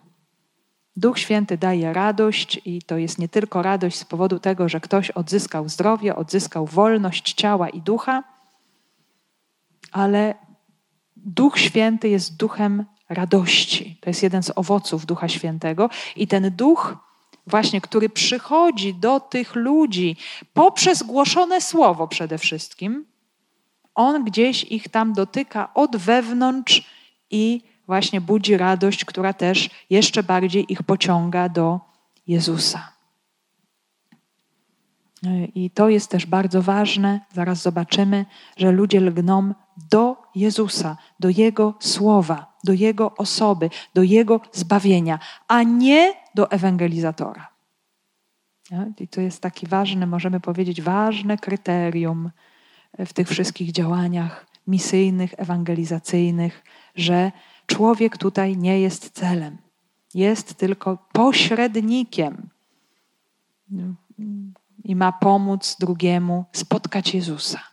Duch Święty daje radość, i to jest nie tylko radość z powodu tego, że ktoś odzyskał zdrowie, odzyskał wolność ciała i ducha, ale Duch Święty jest duchem radości. To jest jeden z owoców Ducha Świętego. I ten duch, właśnie, który przychodzi do tych ludzi poprzez głoszone słowo przede wszystkim, on gdzieś ich tam dotyka od wewnątrz i właśnie budzi radość, która też jeszcze bardziej ich pociąga do Jezusa. I to jest też bardzo ważne. Zaraz zobaczymy, że ludzie lgną do Jezusa, do Jego słowa, do Jego osoby, do Jego zbawienia, a nie do ewangelizatora. I to jest taki ważny, możemy powiedzieć, ważne kryterium w tych wszystkich działaniach misyjnych, ewangelizacyjnych, że człowiek tutaj nie jest celem, jest tylko pośrednikiem i ma pomóc drugiemu spotkać Jezusa.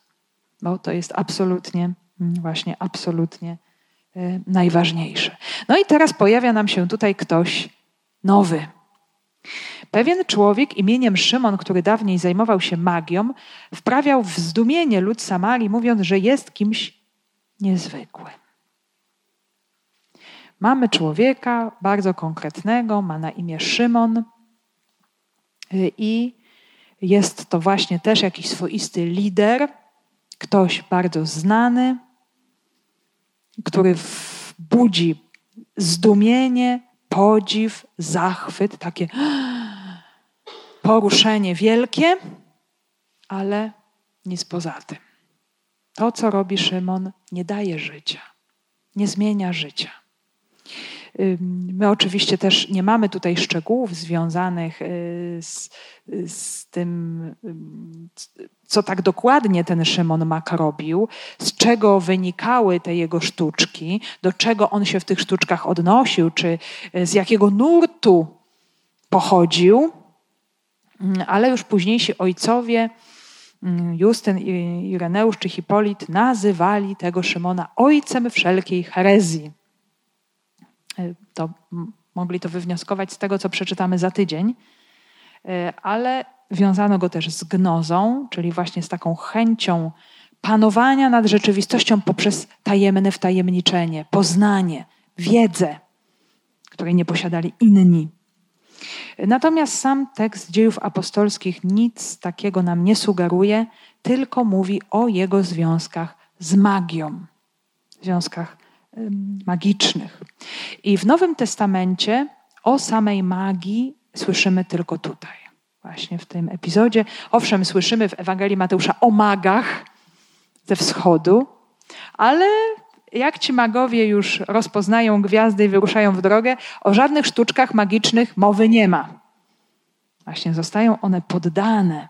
Bo to jest absolutnie mm, właśnie absolutnie y, najważniejsze. No i teraz pojawia nam się tutaj ktoś nowy. Pewien człowiek imieniem Szymon, który dawniej zajmował się magią, wprawiał w zdumienie lud Samarii, mówiąc, że jest kimś niezwykłym. Mamy człowieka bardzo konkretnego, ma na imię Szymon y, i jest to właśnie też jakiś swoisty lider, ktoś bardzo znany, który budzi zdumienie, podziw, zachwyt, takie poruszenie wielkie, ale nic poza tym. To, co robi Szymon, nie daje życia, nie zmienia życia. My oczywiście też nie mamy tutaj szczegółów związanych y, z, z tym, co tak dokładnie ten Szymon Mak robił, z czego wynikały te jego sztuczki, do czego on się w tych sztuczkach odnosił, czy y, z jakiego nurtu pochodził, ale już późniejsi ojcowie, Justyn, Ireneusz czy Hipolit nazywali tego Szymona ojcem wszelkiej herezji. E, to mogli to wywnioskować z tego, co przeczytamy za tydzień, e, ale wiązano go też z gnozą, czyli właśnie z taką chęcią panowania nad rzeczywistością poprzez tajemne wtajemniczenie, poznanie, wiedzę, której nie posiadali inni. Natomiast sam tekst dziejów apostolskich nic takiego nam nie sugeruje, tylko mówi o jego związkach z magią, związkach magicznych. I w Nowym Testamencie o samej magii słyszymy tylko tutaj, właśnie w tym epizodzie. Owszem, słyszymy w Ewangelii Mateusza o magach ze wschodu, ale jak ci magowie już rozpoznają gwiazdy i wyruszają w drogę, o żadnych sztuczkach magicznych mowy nie ma. Właśnie zostają one poddane,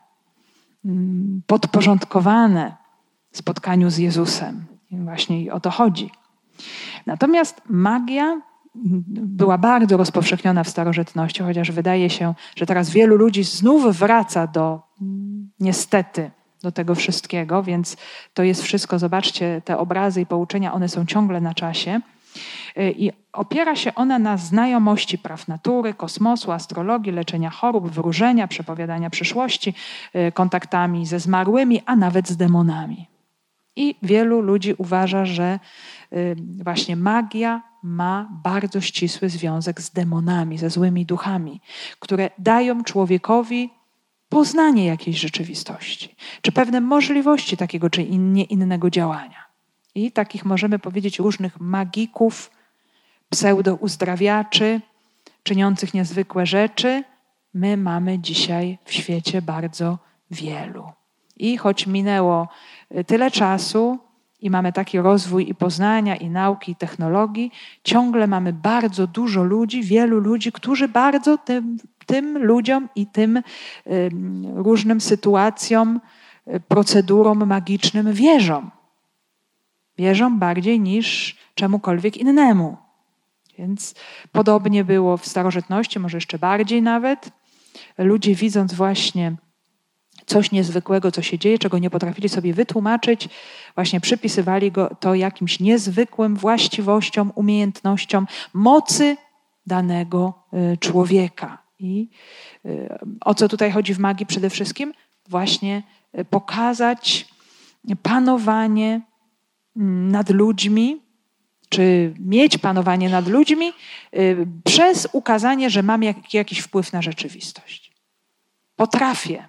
mm, podporządkowane spotkaniu z Jezusem. Właśnie o to chodzi. Natomiast magia była bardzo rozpowszechniona w starożytności, chociaż wydaje się, że teraz wielu ludzi znów wraca do, niestety, do tego wszystkiego, więc to jest wszystko, zobaczcie, te obrazy i pouczenia, one są ciągle na czasie. I opiera się ona na znajomości praw natury, kosmosu, astrologii, leczenia chorób, wróżenia, przepowiadania przyszłości, kontaktami ze zmarłymi, a nawet z demonami. I wielu ludzi uważa, że y, właśnie magia ma bardzo ścisły związek z demonami, ze złymi duchami, które dają człowiekowi poznanie jakiejś rzeczywistości, czy pewne możliwości takiego czy nie innego działania. I takich możemy powiedzieć różnych magików, pseudouzdrawiaczy, czyniących niezwykłe rzeczy, my mamy dzisiaj w świecie bardzo wielu. I choć minęło tyle czasu i mamy taki rozwój i poznania, i nauki, i technologii, ciągle mamy bardzo dużo ludzi, wielu ludzi, którzy bardzo tym, tym ludziom i tym y, różnym sytuacjom, y, procedurom magicznym wierzą. Wierzą bardziej niż czemukolwiek innemu. Więc podobnie było w starożytności, może jeszcze bardziej nawet. Ludzie widząc właśnie coś niezwykłego, co się dzieje, czego nie potrafili sobie wytłumaczyć, właśnie przypisywali go to jakimś niezwykłym właściwościom, umiejętnościom, mocy danego y, człowieka. I y, o co tutaj chodzi w magii przede wszystkim? Właśnie y, pokazać panowanie mm, nad ludźmi, czy mieć panowanie nad ludźmi przez ukazanie, że mam jakiś wpływ na rzeczywistość. Potrafię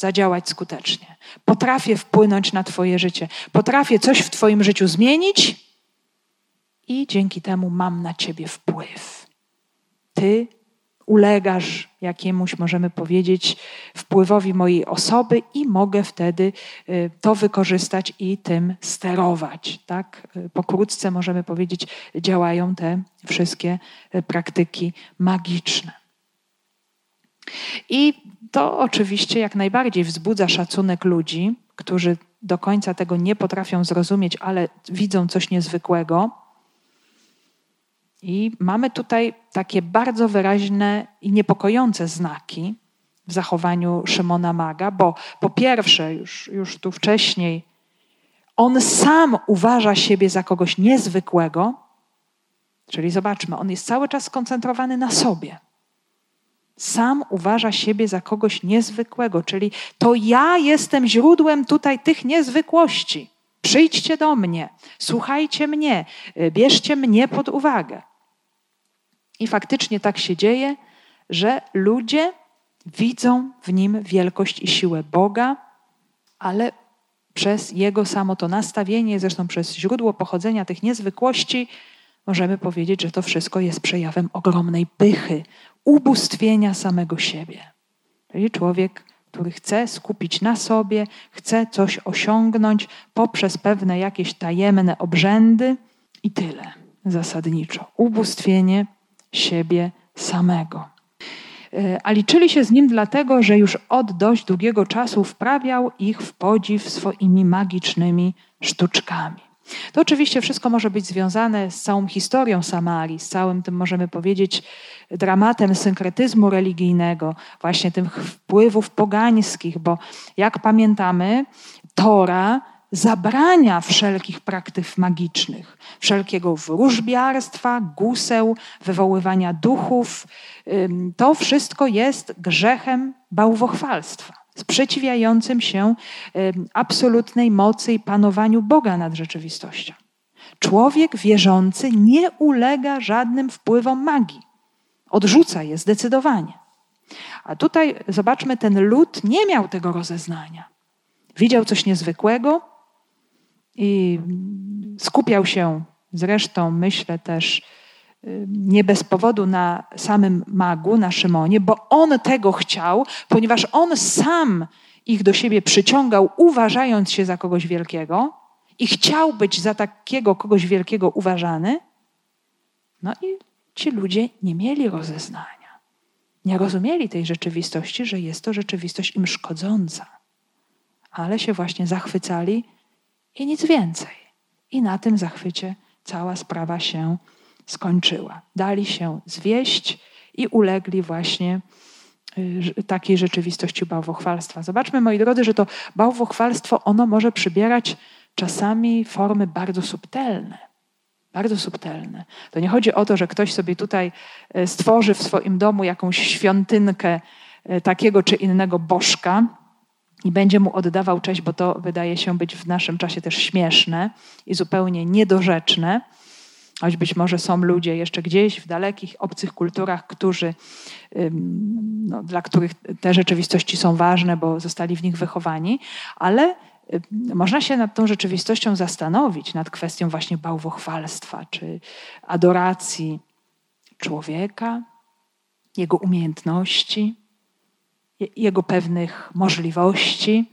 zadziałać skutecznie. Potrafię wpłynąć na Twoje życie. Potrafię coś w Twoim życiu zmienić i dzięki temu mam na Ciebie wpływ. Ty ulegasz jakiemuś, możemy powiedzieć, wpływowi mojej osoby i mogę wtedy y, to wykorzystać i tym sterować. Tak? Y, pokrótce możemy powiedzieć, działają te wszystkie y, praktyki magiczne. I to oczywiście jak najbardziej wzbudza szacunek ludzi, którzy do końca tego nie potrafią zrozumieć, ale widzą coś niezwykłego. I mamy tutaj takie bardzo wyraźne i niepokojące znaki w zachowaniu Szymona Maga, bo po pierwsze, już, już tu wcześniej, On sam uważa siebie za kogoś niezwykłego, czyli zobaczmy, on jest cały czas skoncentrowany na sobie. Sam uważa siebie za kogoś niezwykłego, czyli to ja jestem źródłem tutaj tych niezwykłości. Przyjdźcie do mnie, słuchajcie mnie, bierzcie mnie pod uwagę. I faktycznie tak się dzieje, że ludzie widzą w nim wielkość i siłę Boga, ale przez jego samo to nastawienie, zresztą przez źródło pochodzenia tych niezwykłości, możemy powiedzieć, że to wszystko jest przejawem ogromnej pychy, ubóstwienia samego siebie. Czyli człowiek, który chce skupić na sobie, chce coś osiągnąć poprzez pewne jakieś tajemne obrzędy i tyle zasadniczo. Ubóstwienie siebie samego. E, a liczyli się z nim dlatego, że już od dość długiego czasu wprawiał ich w podziw swoimi magicznymi sztuczkami. To oczywiście wszystko może być związane z całą historią Samarii, z całym tym, możemy powiedzieć, dramatem synkretyzmu religijnego, właśnie tych wpływów pogańskich, bo jak pamiętamy, Tora zabrania wszelkich praktyk magicznych, wszelkiego wróżbiarstwa, guseł, wywoływania duchów. To wszystko jest grzechem bałwochwalstwa, sprzeciwiającym się absolutnej mocy i panowaniu Boga nad rzeczywistością. Człowiek wierzący nie ulega żadnym wpływom magii. Odrzuca je zdecydowanie. A tutaj zobaczmy, ten lud nie miał tego rozeznania. Widział coś niezwykłego, i skupiał się zresztą, myślę też, y, nie bez powodu na samym magu, na Szymonie, bo on tego chciał, ponieważ on sam ich do siebie przyciągał, uważając się za kogoś wielkiego i chciał być za takiego kogoś wielkiego uważany. No i ci ludzie nie mieli rozeznania. Nie rozumieli tej rzeczywistości, że jest to rzeczywistość im szkodząca, ale się właśnie zachwycali i nic więcej. I na tym zachwycie cała sprawa się skończyła. Dali się zwieść i ulegli właśnie y, takiej rzeczywistości bałwochwalstwa. Zobaczmy, moi drodzy, że to bałwochwalstwo, ono może przybierać czasami formy bardzo subtelne. Bardzo subtelne. To nie chodzi o to, że ktoś sobie tutaj y, stworzy w swoim domu jakąś świątynkę y, takiego czy innego bożka, i będzie mu oddawał cześć, bo to wydaje się być w naszym czasie też śmieszne i zupełnie niedorzeczne. Choć być może są ludzie jeszcze gdzieś w dalekich, obcych kulturach, którzy, no, dla których te rzeczywistości są ważne, bo zostali w nich wychowani, ale można się nad tą rzeczywistością zastanowić, nad kwestią właśnie bałwochwalstwa czy adoracji człowieka, jego umiejętności, jego pewnych możliwości.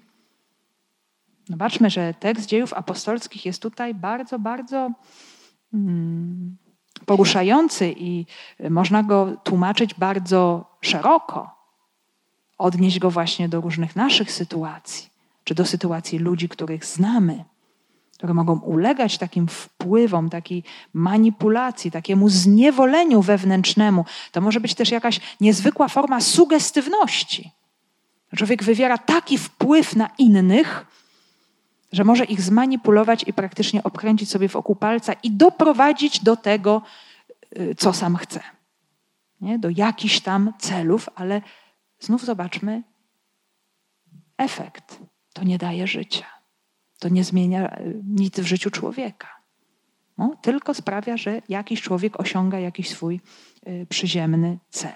Zobaczmy, że tekst dziejów apostolskich jest tutaj bardzo, bardzo mm, poruszający i można go tłumaczyć bardzo szeroko. Odnieść go właśnie do różnych naszych sytuacji, czy do sytuacji ludzi, których znamy, które mogą ulegać takim wpływom, takiej manipulacji, takiemu zniewoleniu wewnętrznemu. To może być też jakaś niezwykła forma sugestywności. Człowiek wywiera taki wpływ na innych, że może ich zmanipulować i praktycznie obkręcić sobie wokół palca i doprowadzić do tego, y, co sam chce. Nie? Do jakichś tam celów, ale znów zobaczmy efekt. To nie daje życia. To nie zmienia y, nic w życiu człowieka. No, tylko sprawia, że jakiś człowiek osiąga jakiś swój y, przyziemny cel.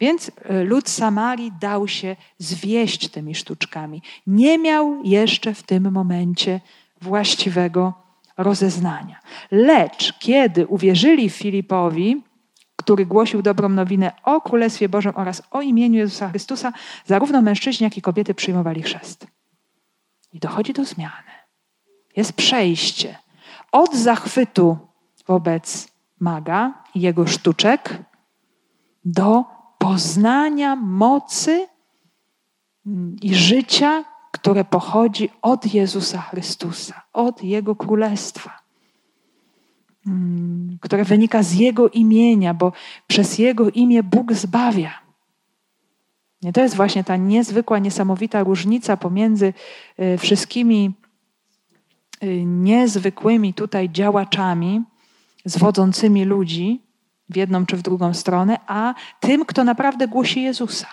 Więc e, lud Samarii dał się zwieść tymi sztuczkami. Nie miał jeszcze w tym momencie właściwego rozeznania. Lecz kiedy uwierzyli Filipowi, który głosił dobrą nowinę o Królestwie Bożym oraz o imieniu Jezusa Chrystusa, zarówno mężczyźni, jak i kobiety przyjmowali chrzest. I dochodzi do zmiany. Jest przejście od zachwytu wobec maga i jego sztuczek do poznania mocy i życia, które pochodzi od Jezusa Chrystusa, od Jego Królestwa, mm, które wynika z Jego imienia, bo przez Jego imię Bóg zbawia. To jest właśnie ta niezwykła, niesamowita różnica pomiędzy e, wszystkimi y, niezwykłymi tutaj działaczami, zwodzącymi ludzi w jedną czy w drugą stronę, a tym, kto naprawdę głosi Jezusa.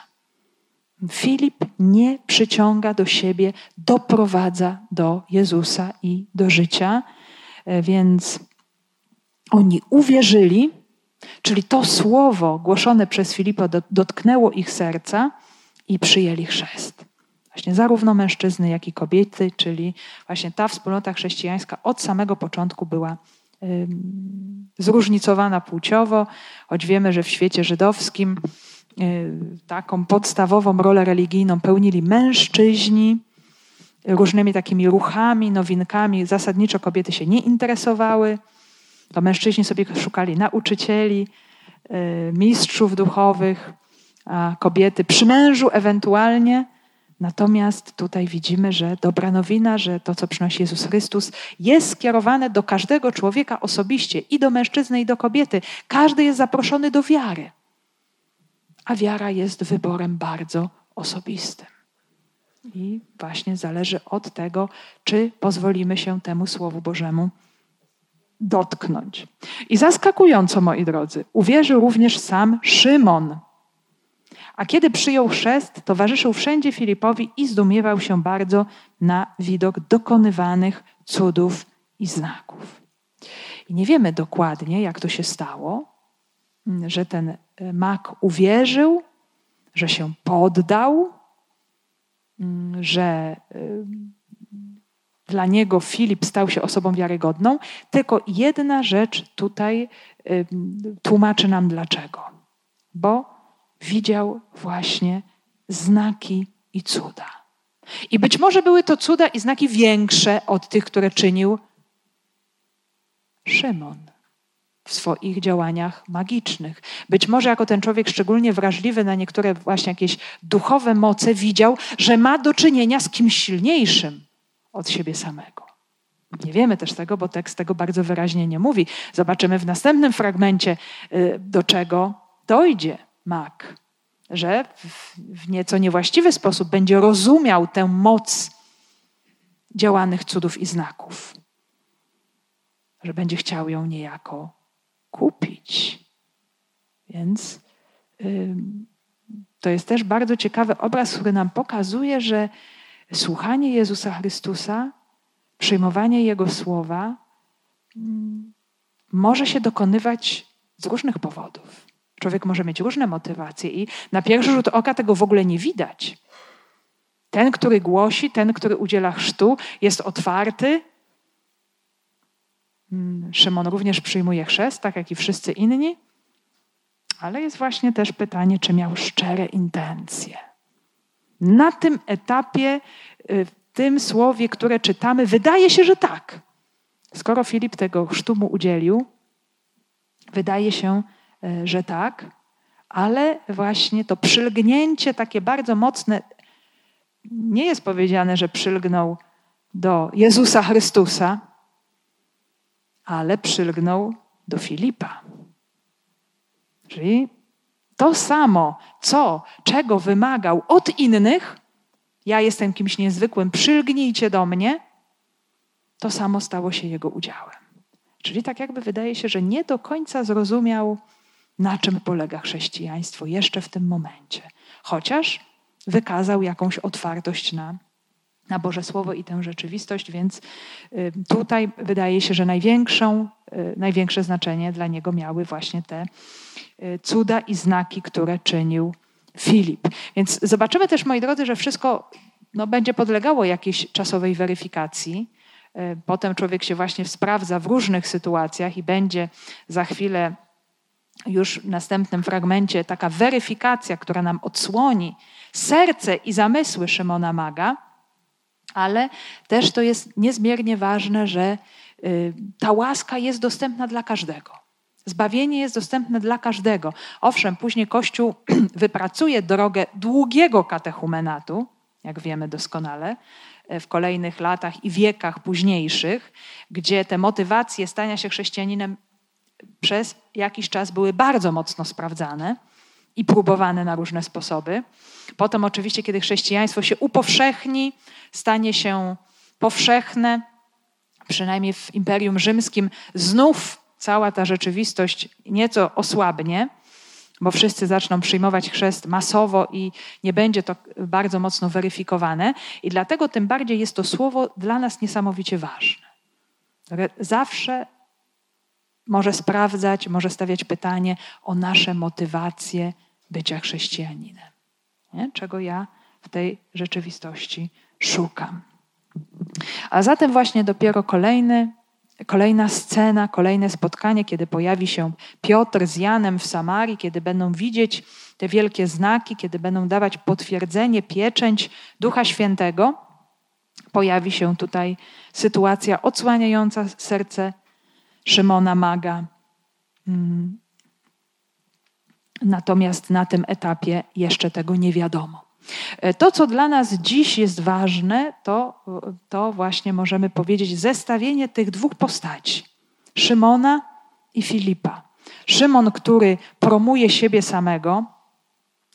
Filip nie przyciąga do siebie, doprowadza do Jezusa i do życia, e, więc oni uwierzyli, czyli to słowo głoszone przez Filipa dotknęło ich serca i przyjęli chrzest. Właśnie zarówno mężczyzny, jak i kobiety, czyli właśnie ta wspólnota chrześcijańska od samego początku była zróżnicowana płciowo, choć wiemy, że w świecie żydowskim y, taką podstawową rolę religijną pełnili mężczyźni, różnymi takimi ruchami, nowinkami. Zasadniczo kobiety się nie interesowały. To mężczyźni sobie szukali nauczycieli, y, mistrzów duchowych, a kobiety przy mężu ewentualnie Natomiast tutaj widzimy, że dobra nowina, że to, co przynosi Jezus Chrystus, jest skierowane do każdego człowieka osobiście, i do mężczyzny, i do kobiety. Każdy jest zaproszony do wiary. A wiara jest wyborem bardzo osobistym. I właśnie zależy od tego, czy pozwolimy się temu Słowu Bożemu dotknąć. I zaskakująco, moi drodzy, uwierzył również sam Szymon. A kiedy przyjął chrzest, towarzyszył wszędzie Filipowi i zdumiewał się bardzo na widok dokonywanych cudów i znaków. I nie wiemy dokładnie, jak to się stało, że ten e, mak uwierzył, że się poddał, że e, dla niego Filip stał się osobą wiarygodną. Tylko jedna rzecz tutaj tłumaczy nam dlaczego. Bo widział właśnie znaki i cuda. I być może były to cuda i znaki większe od tych, które czynił Szymon w swoich działaniach magicznych. Być może jako ten człowiek szczególnie wrażliwy na niektóre właśnie jakieś duchowe moce widział, że ma do czynienia z kimś silniejszym od siebie samego. Nie wiemy też tego, bo tekst tego bardzo wyraźnie nie mówi. Zobaczymy w następnym fragmencie, y, do czego dojdzie mak, że w nieco niewłaściwy sposób będzie rozumiał tę moc działanych cudów i znaków, że będzie chciał ją niejako kupić. Więc to jest też bardzo ciekawy obraz, który nam pokazuje, że słuchanie Jezusa Chrystusa, przyjmowanie Jego słowa może się dokonywać z różnych powodów. Człowiek może mieć różne motywacje i na pierwszy rzut oka tego w ogóle nie widać. Ten, który głosi, ten, który udziela chrztu, jest otwarty. Hmm, Szymon również przyjmuje chrzest, tak jak i wszyscy inni. Ale jest właśnie też pytanie, czy miał szczere intencje. Na tym etapie, y, w tym słowie, które czytamy, wydaje się, że tak. Skoro Filip tego chrztu mu udzielił, wydaje się, E, że tak, ale właśnie to przylgnięcie takie bardzo mocne, nie jest powiedziane, że przylgnął do Jezusa Chrystusa, ale przylgnął do Filipa. Czyli to samo, co, czego wymagał od innych, ja jestem kimś niezwykłym, przylgnijcie do mnie, to samo stało się jego udziałem. Czyli tak jakby wydaje się, że nie do końca zrozumiał na czym polega chrześcijaństwo jeszcze w tym momencie. Chociaż wykazał jakąś otwartość na, na Boże Słowo i tę rzeczywistość, więc y, tutaj wydaje się, że największą, największe znaczenie dla niego miały właśnie te y, cuda i znaki, które czynił Filip. Więc zobaczymy też, moi drodzy, że wszystko no, będzie podlegało jakiejś czasowej weryfikacji. Potem człowiek się właśnie sprawdza w różnych sytuacjach i będzie za chwilę już w następnym fragmencie taka weryfikacja, która nam odsłoni serce i zamysły Szymona Maga, ale też to jest niezmiernie ważne, że y, ta łaska jest dostępna dla każdego. Zbawienie jest dostępne dla każdego. Owszem, później Kościół wypracuje drogę długiego katechumenatu, jak wiemy doskonale, w kolejnych latach i wiekach późniejszych, gdzie te motywacje stania się chrześcijaninem przez jakiś czas były bardzo mocno sprawdzane i próbowane na różne sposoby. Potem, oczywiście, kiedy chrześcijaństwo się upowszechni, stanie się powszechne, przynajmniej w Imperium Rzymskim, znów cała ta rzeczywistość nieco osłabnie, bo wszyscy zaczną przyjmować chrzest masowo i nie będzie to bardzo mocno weryfikowane. I dlatego tym bardziej jest to słowo dla nas niesamowicie ważne. Zawsze może sprawdzać, może stawiać pytanie o nasze motywacje bycia chrześcijaninem. Nie? Czego ja w tej rzeczywistości szukam. A zatem właśnie dopiero kolejny, kolejna scena, kolejne spotkanie, kiedy pojawi się Piotr z Janem w Samarii, kiedy będą widzieć te wielkie znaki, kiedy będą dawać potwierdzenie, pieczęć Ducha Świętego, pojawi się tutaj sytuacja odsłaniająca serce Szymona Maga. Mm. Natomiast na tym etapie jeszcze tego nie wiadomo. E, to, co dla nas dziś jest ważne, to, to właśnie możemy powiedzieć zestawienie tych dwóch postaci: Szymona i Filipa. Szymon, który promuje siebie samego,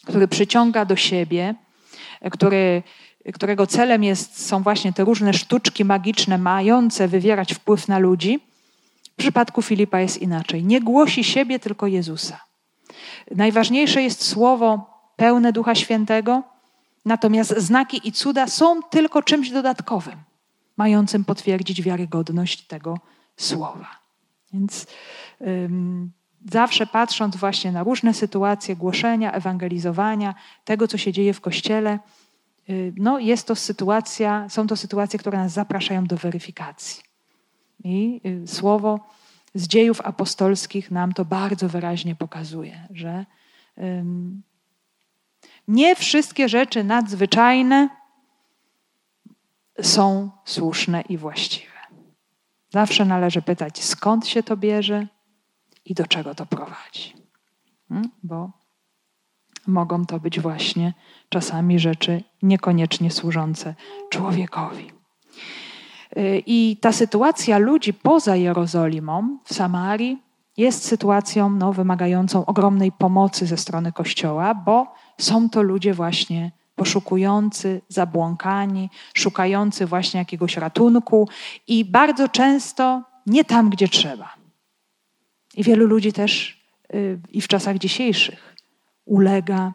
który przyciąga do siebie, e, który, którego celem jest, są właśnie te różne sztuczki magiczne, mające wywierać wpływ na ludzi. W przypadku Filipa jest inaczej. Nie głosi siebie, tylko Jezusa. Najważniejsze jest słowo pełne Ducha Świętego, natomiast znaki i cuda są tylko czymś dodatkowym, mającym potwierdzić wiarygodność tego słowa. Więc ym, zawsze patrząc właśnie na różne sytuacje głoszenia, ewangelizowania, tego, co się dzieje w kościele, yy, no jest to sytuacja, są to sytuacje, które nas zapraszają do weryfikacji. I yy, słowo z dziejów apostolskich nam to bardzo wyraźnie pokazuje, że nie wszystkie rzeczy nadzwyczajne są słuszne i właściwe. Zawsze należy pytać, skąd się to bierze i do czego to prowadzi. Hmm? Bo mogą to być właśnie czasami rzeczy niekoniecznie służące człowiekowi. Y, I ta sytuacja ludzi poza Jerozolimą, w Samarii, jest sytuacją no, wymagającą ogromnej pomocy ze strony Kościoła, bo są to ludzie właśnie poszukujący, zabłąkani, szukający właśnie jakiegoś ratunku i bardzo często nie tam, gdzie trzeba. I wielu ludzi też y, i w czasach dzisiejszych ulega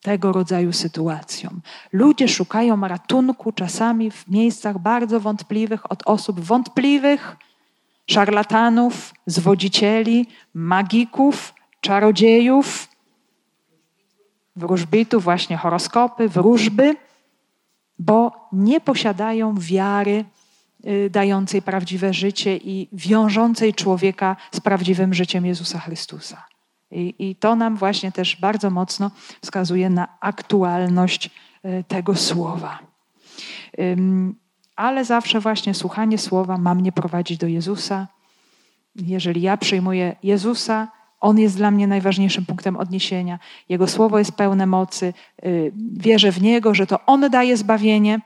tego rodzaju sytuacjom. Ludzie szukają ratunku czasami w miejscach bardzo wątpliwych od osób wątpliwych, szarlatanów, zwodzicieli, magików, czarodziejów, wróżbitów, właśnie horoskopy, wróżby, bo nie posiadają wiary y, dającej prawdziwe życie i wiążącej człowieka z prawdziwym życiem Jezusa Chrystusa. I, I, to nam właśnie też bardzo mocno wskazuje na aktualność y, tego słowa. Ale zawsze właśnie słuchanie słowa ma mnie prowadzić do Jezusa. Jeżeli ja przyjmuję Jezusa, On jest dla mnie najważniejszym punktem odniesienia. Jego słowo jest pełne mocy. Y, wierzę w Niego, że to On daje zbawienie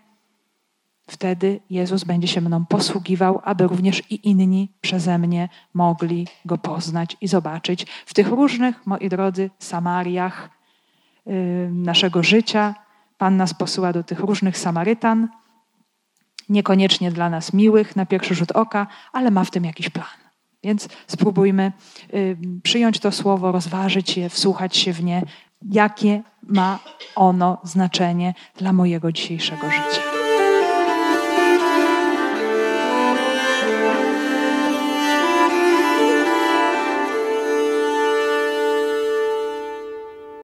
Wtedy Jezus będzie się mną posługiwał, aby również i inni przeze mnie mogli Go poznać i zobaczyć w tych różnych, moi drodzy, Samariach naszego życia. Pan nas posyła do tych różnych Samarytan, niekoniecznie dla nas miłych na pierwszy rzut oka, ale ma w tym jakiś plan. Więc spróbujmy przyjąć to słowo, rozważyć je, wsłuchać się w nie, jakie ma ono znaczenie dla mojego dzisiejszego życia.